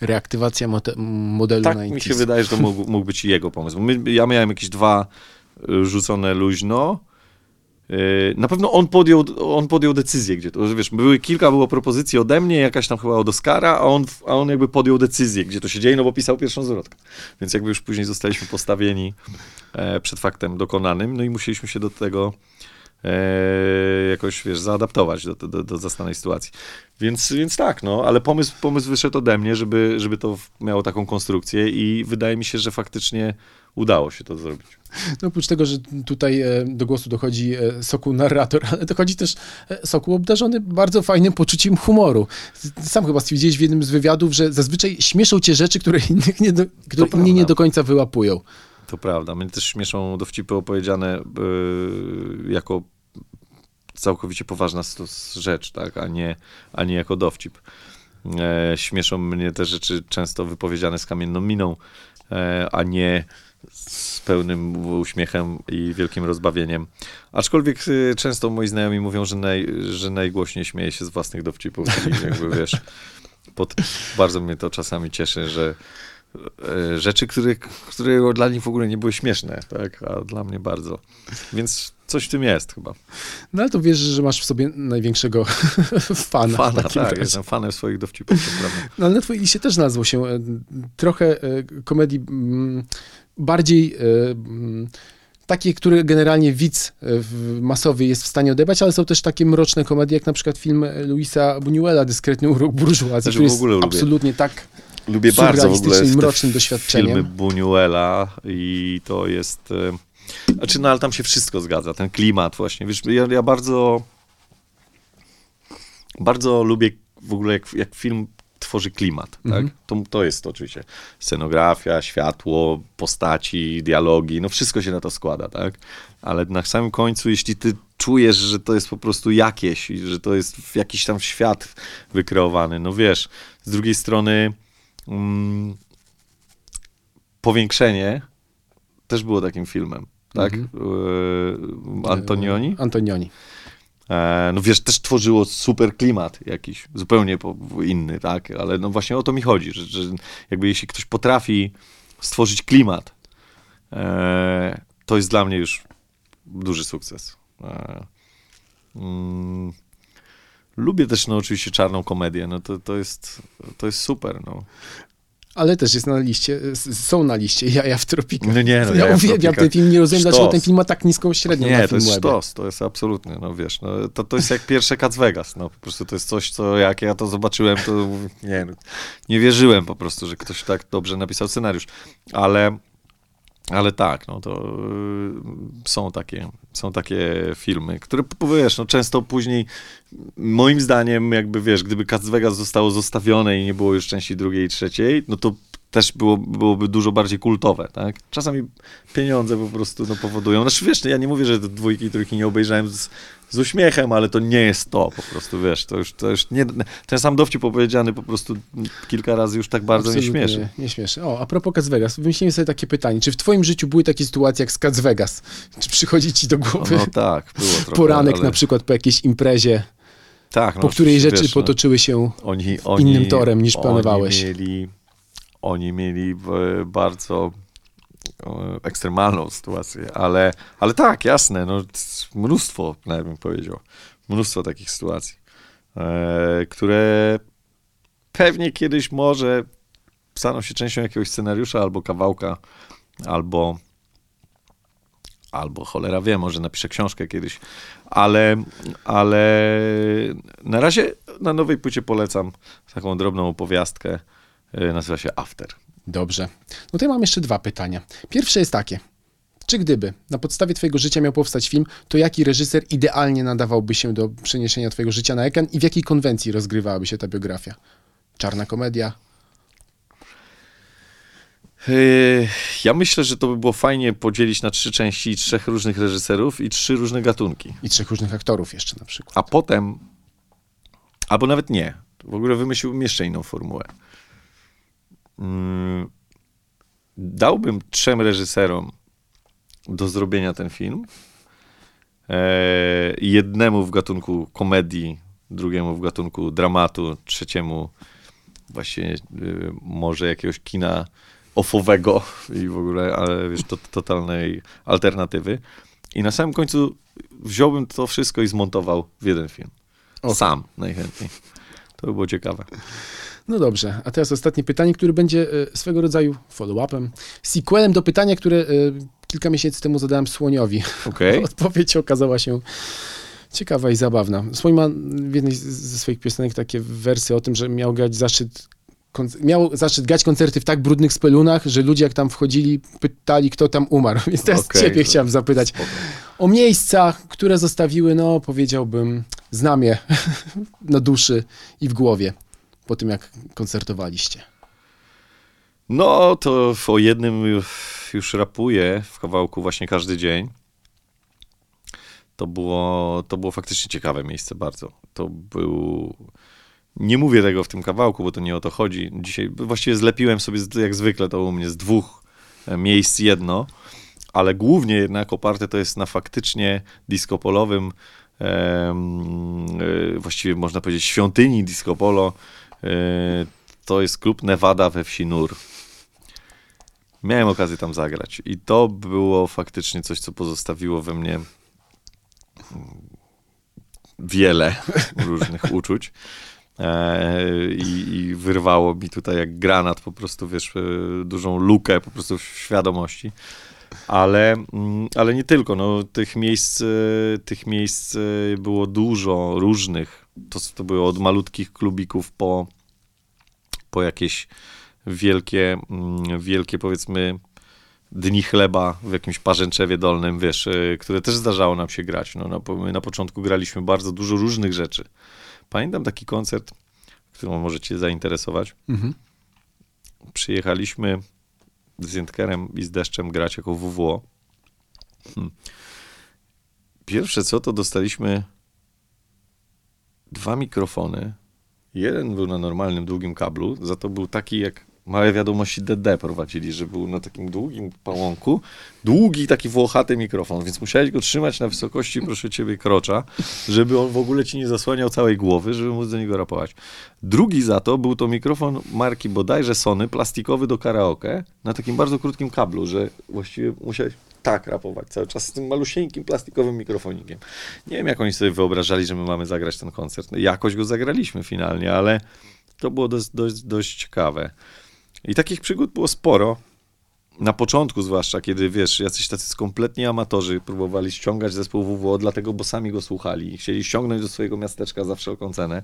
Reaktywacja modelu tak na mi się wydaje, że to mógł, mógł być jego pomysł. My, ja miałem jakieś dwa rzucone luźno, na pewno on podjął, on podjął decyzję, gdzie to, wiesz, były kilka było propozycji ode mnie, jakaś tam chyba od Oscara, a on, a on jakby podjął decyzję, gdzie to się dzieje, no bo pisał pierwszą zwrotkę. Więc jakby już później zostaliśmy postawieni e, przed faktem dokonanym, no i musieliśmy się do tego e, jakoś, wiesz, zaadaptować do, do, do zastanej sytuacji. Więc, więc tak, no, ale pomysł, pomysł wyszedł ode mnie, żeby, żeby to miało taką konstrukcję i wydaje mi się, że faktycznie udało się to zrobić. No oprócz tego, że tutaj e, do głosu dochodzi e, Soku narrator, ale dochodzi też Soku obdarzony bardzo fajnym poczuciem humoru. Sam chyba stwierdziłeś w jednym z wywiadów, że zazwyczaj śmieszą cię rzeczy, które, innych nie do, które inni nie do końca wyłapują. To prawda. Mnie też śmieszą dowcipy opowiedziane yy, jako całkowicie poważna rzecz, tak, a nie, a nie jako dowcip. E, śmieszą mnie te rzeczy często wypowiedziane z kamienną miną, e, a nie z pełnym uśmiechem i wielkim rozbawieniem. Aczkolwiek y, często moi znajomi mówią, że, naj, że najgłośniej śmieje się z własnych dowcipów jakby wiesz, pod, bardzo mnie to czasami cieszy, że e, rzeczy, które, które dla nich w ogóle nie były śmieszne, tak, a dla mnie bardzo. Więc coś w tym jest chyba. No ale to wiesz, że masz w sobie największego fana. Fana, tak, razie. jestem fanem swoich dowcipów, No ale na twojej liście też nazwał się e, trochę e, komedii mm, bardziej e, takie, które generalnie widz masowy jest w stanie odebrać, ale są też takie mroczne komedie, jak na przykład film Luisa Buñuela, Dyskretny urok burżuazji, który jest lubię. absolutnie tak lubię bardzo w ogóle mrocznym doświadczeniem. filmy Buñuela i to jest... Znaczy, no ale tam się wszystko zgadza, ten klimat właśnie. Wiesz, ja, ja bardzo bardzo lubię w ogóle, jak, jak film tworzy klimat. Mhm. Tak? To, to jest to oczywiście scenografia, światło, postaci, dialogi, no wszystko się na to składa, tak? Ale na samym końcu, jeśli ty czujesz, że to jest po prostu jakieś, że to jest jakiś tam świat wykreowany, no wiesz, z drugiej strony mm, powiększenie też było takim filmem, tak? E, Antonioni? Antonioni. E, no wiesz, też tworzyło super klimat jakiś, zupełnie inny, tak? Ale no właśnie o to mi chodzi, że, że jakby jeśli ktoś potrafi stworzyć klimat, e, to jest dla mnie już duży sukces. E, mm, lubię też no oczywiście czarną komedię, no to, to, jest, to jest super, no. Ale też jest na liście, są na liście Jaja w tropikach. No nie, no, ja Jaja uwielbiam ten film, nie rozumiem, dlaczego Sztos. ten film ma tak niską średnią na Nie, to jest sztos, to jest absolutnie, no wiesz, no, to, to jest jak pierwsze Cats Vegas, no po prostu to jest coś, co jak ja to zobaczyłem, to nie, no, nie wierzyłem po prostu, że ktoś tak dobrze napisał scenariusz, ale, ale tak, no to y, są takie, są takie filmy, które, wiesz, no często później, moim zdaniem, jakby, wiesz, gdyby Cats Vegas zostało zostawione i nie było już części drugiej i trzeciej, no to też było, byłoby dużo bardziej kultowe, tak? Czasami pieniądze po prostu no, powodują. Znaczy wiesz, no, ja nie mówię, że dwójki trójki nie obejrzałem z, z uśmiechem, ale to nie jest to po prostu, wiesz, to już, to już nie, ten sam dowcip opowiedziany po prostu kilka razy już tak bardzo nie Absolutnie śmieszy. Nie śmieszy. O, a propos Cats Vegas, wymyślimy sobie takie pytanie. Czy w twoim życiu były takie sytuacje jak z Cats Vegas? Czy przychodzi ci do No, głowy no tak, było trochę. poranek ale, na przykład po jakiejś imprezie, tak, no, po której rzeczy wiesz, no, potoczyły się... oni, oni, innym torem niż planowałeś. Oni mieli, oni mieli e, bardzo ekstremalną sytuację, ale, ale tak, jasne, no, mnóstwo, nawet bym powiedział, mnóstwo takich sytuacji, e, które pewnie kiedyś może staną się częścią jakiegoś scenariusza albo kawałka, albo albo cholera wie, może napiszę książkę kiedyś, ale, ale na razie na nowej płycie polecam taką drobną opowiastkę, e, nazywa się After. Dobrze. No to ja mam jeszcze dwa pytania. Pierwsze jest takie. Czy gdyby na podstawie twojego życia miał powstać film, to jaki reżyser idealnie nadawałby się do przeniesienia twojego życia na ekran i w jakiej konwencji rozgrywałaby się ta biografia? Czarna komedia? Ja myślę, że to by było fajnie podzielić na trzy części trzech różnych reżyserów i trzy różne gatunki. I trzech różnych aktorów jeszcze na przykład. A potem, albo nawet nie, w ogóle wymyśliłbym jeszcze inną formułę. Mm, Dałbym trzem reżyserom do zrobienia ten film. E, jednemu w gatunku komedii, drugiemu w gatunku dramatu, trzeciemu właśnie y, może jakiegoś kina ofowego i w ogóle, ale wiesz, to, totalnej alternatywy. I na samym końcu wziąłbym to wszystko i zmontował w jeden film. Sam najchętniej. To by było ciekawe. No dobrze, a teraz ostatnie pytanie, które będzie e, swego rodzaju follow-upem, sequelem do pytania, które e, kilka miesięcy temu zadałem Słoniowi. Okej. Odpowiedź okazała się ciekawa i zabawna. Słoń ma w jednej ze swoich piosenek takie wersy o tym, że miał grać zaszczyt miał zaszczyt grać koncerty w tak brudnych spelunach, że ludzie jak tam wchodzili, pytali, kto tam umarł. Więc teraz Okej, ciebie chciałem zapytać Spoko. o miejsca, które zostawiły, no powiedziałbym, znamie na duszy i w głowie po tym, jak koncertowaliście. No, to o jednym już, rapuję w kawałku właśnie każdy dzień. To było, to było faktycznie ciekawe miejsce bardzo. To był... Nie mówię tego w tym kawałku, bo to nie o to chodzi. Dzisiaj właściwie zlepiłem sobie, jak zwykle to u mnie, z dwóch e, miejsc jedno, ale głównie jednak oparte to jest na faktycznie disco-polowym, em, e, właściwie można powiedzieć świątyni disco polo. To jest klub Nevada we wsi Nur. Miałem okazję tam zagrać i to było faktycznie coś, co pozostawiło we mnie wiele różnych uczuć. E, I, I wyrwało mi tutaj jak granat po prostu, wiesz, e, dużą lukę po prostu w świadomości. Ale, mm, ale nie tylko, no, tych miejsc, e, tych miejsc było dużo różnych. To, to były od malutkich klubików po, po jakieś wielkie, mm, wielkie powiedzmy dni chleba w jakimś Parzęczewie Dolnym, wiesz, y, które też zdarzało nam się grać. No, na, my na początku graliśmy bardzo dużo różnych rzeczy. Pamiętam taki koncert, którym możecie zainteresować. Mhm. Przyjechaliśmy z Jędkerem i z Deszczem grać jako WWO. Hmm. Pierwsze co, to dostaliśmy dwa mikrofony. Jeden był na normalnym, długim kablu, za to był taki jak małe wiadomości DD prowadzili, że był na takim długim pałąku, długi taki włochaty mikrofon, więc musiałeś go trzymać na wysokości, proszę ciebie, krocza, żeby on w ogóle ci nie zasłaniał całej głowy, żeby móc do niego rapować. Drugi za to był to mikrofon marki bodajże Sony, plastikowy do karaoke, na takim bardzo krótkim kablu, że właściwie musiałeś tak rapować cały czas z tym malusieńkim plastikowym mikrofonikiem. Nie wiem, jak oni sobie wyobrażali, że my mamy zagrać ten koncert. Jakoś go zagraliśmy finalnie, ale to było dość, dość, dość ciekawe. I takich przygód było sporo. Na początku zwłaszcza, kiedy wiesz, jacyś tacy kompletnie amatorzy próbowali ściągać zespół WWO, dlatego, bo sami go słuchali chcieli ściągnąć do swojego miasteczka za wszelką cenę.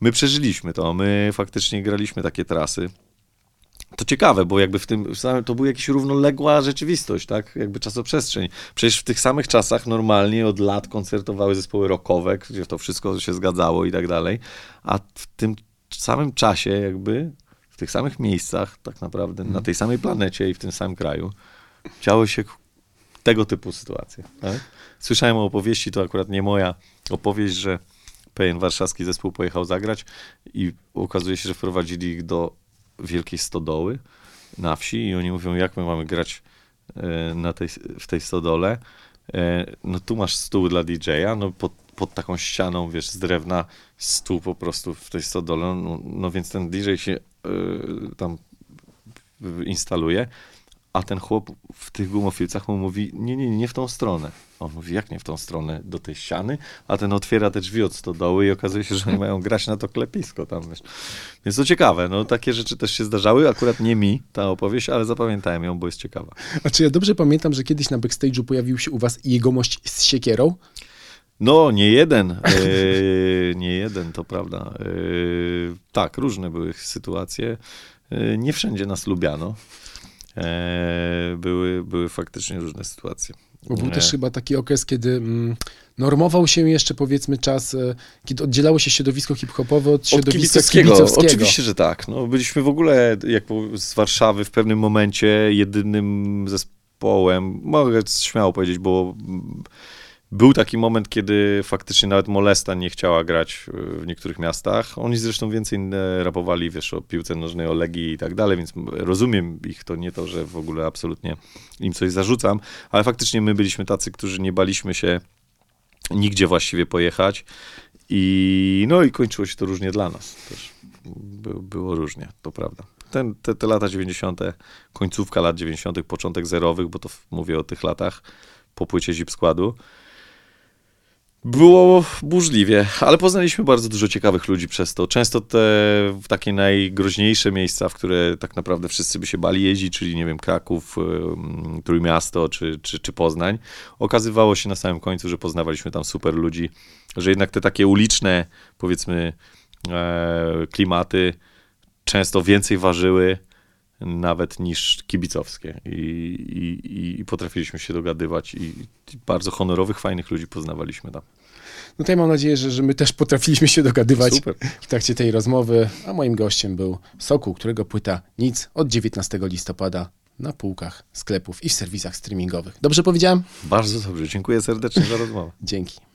My przeżyliśmy to, my faktycznie graliśmy takie trasy. To ciekawe, bo jakby w tym, to była jakaś równoległa rzeczywistość, tak? Jakby czasoprzestrzeń. Przecież w tych samych czasach normalnie od lat koncertowały zespoły rockowe, gdzie to wszystko się zgadzało i tak dalej, a w tym samym czasie jakby w tych samych miejscach, tak naprawdę, na mhm. tej samej planecie i w tym samym kraju, działy się tego typu sytuacje. Tak? Słyszałem o opowieści, to akurat nie moja opowieść, że pewien warszawski zespół pojechał zagrać i okazuje się, że wprowadzili ich do wielkiej stodoły na wsi i oni mówią, jak my mamy grać e, na tej, w tej stodole. E, no tu masz stół dla DJ-a, no pod, pod taką ścianą, wiesz, z drewna, stół po prostu w tej stodole, no, no więc ten DJ się tam instaluje, a ten chłop w tych gumofilcach mu mówi, nie, nie, nie w tą stronę. On mówi, jak nie w tą stronę, do tej ściany, a ten otwiera te drzwi od stodoły i okazuje się, że oni mają grać na to klepisko tam, wiesz. Więc to ciekawe, no takie rzeczy też się zdarzały, akurat nie mi ta opowieść, ale zapamiętałem ją, bo jest ciekawa. A czy ja dobrze pamiętam, że kiedyś na backstage'u pojawił się u was jegomość z siekierą? No, nie jeden. E, nie jeden, to prawda. E, tak, różne były sytuacje. E, nie wszędzie nas lubiano. były, były faktycznie różne sytuacje. Bo był też chyba taki okres, kiedy mm, normował się jeszcze powiedzmy czas, kiedy oddzielało się środowisko hip-hopowe od środowiska od kibicowskiego. kibicowskiego. Oczywiście, że tak. No, byliśmy w ogóle jak z Warszawy w pewnym momencie jedynym zespołem, mogę śmiało powiedzieć, bo był taki moment, kiedy faktycznie nawet Molesta nie chciała grać w niektórych miastach. Oni zresztą więcej rapowali, wiesz, o piłce nożnej, o Legii i tak dalej, więc rozumiem ich, to nie to, że w ogóle absolutnie im coś zarzucam, ale faktycznie my byliśmy tacy, którzy nie baliśmy się nigdzie właściwie pojechać i no i kończyło się to różnie dla nas też. By, było różnie, to prawda. Ten, te, te lata 90., końcówka lat 90., początek zerowych, bo to mówię o tych latach po płycie Zip Składu, było burzliwie, ale poznaliśmy bardzo dużo ciekawych ludzi przez to. Często te takie najgroźniejsze miejsca, w które tak naprawdę wszyscy by się bali jeździć, czyli nie wiem, Kraków, Trójmiasto czy, czy, czy Poznań, okazywało się na samym końcu, że poznawaliśmy tam super ludzi, że jednak te takie uliczne, powiedzmy, e, klimaty często więcej ważyły nawet niż kibicowskie I, i, i potrafiliśmy się dogadywać i, i bardzo honorowych, fajnych ludzi poznawaliśmy tam. No tutaj mam nadzieję, że, że my też potrafiliśmy się dogadywać Super. w trakcie tej rozmowy, a moim gościem był Sokół, którego płyta Nic od 19 listopada na półkach sklepów i w serwisach streamingowych. Dobrze powiedziałem? Bardzo dobrze, dziękuję serdecznie za rozmowę. Dzięki.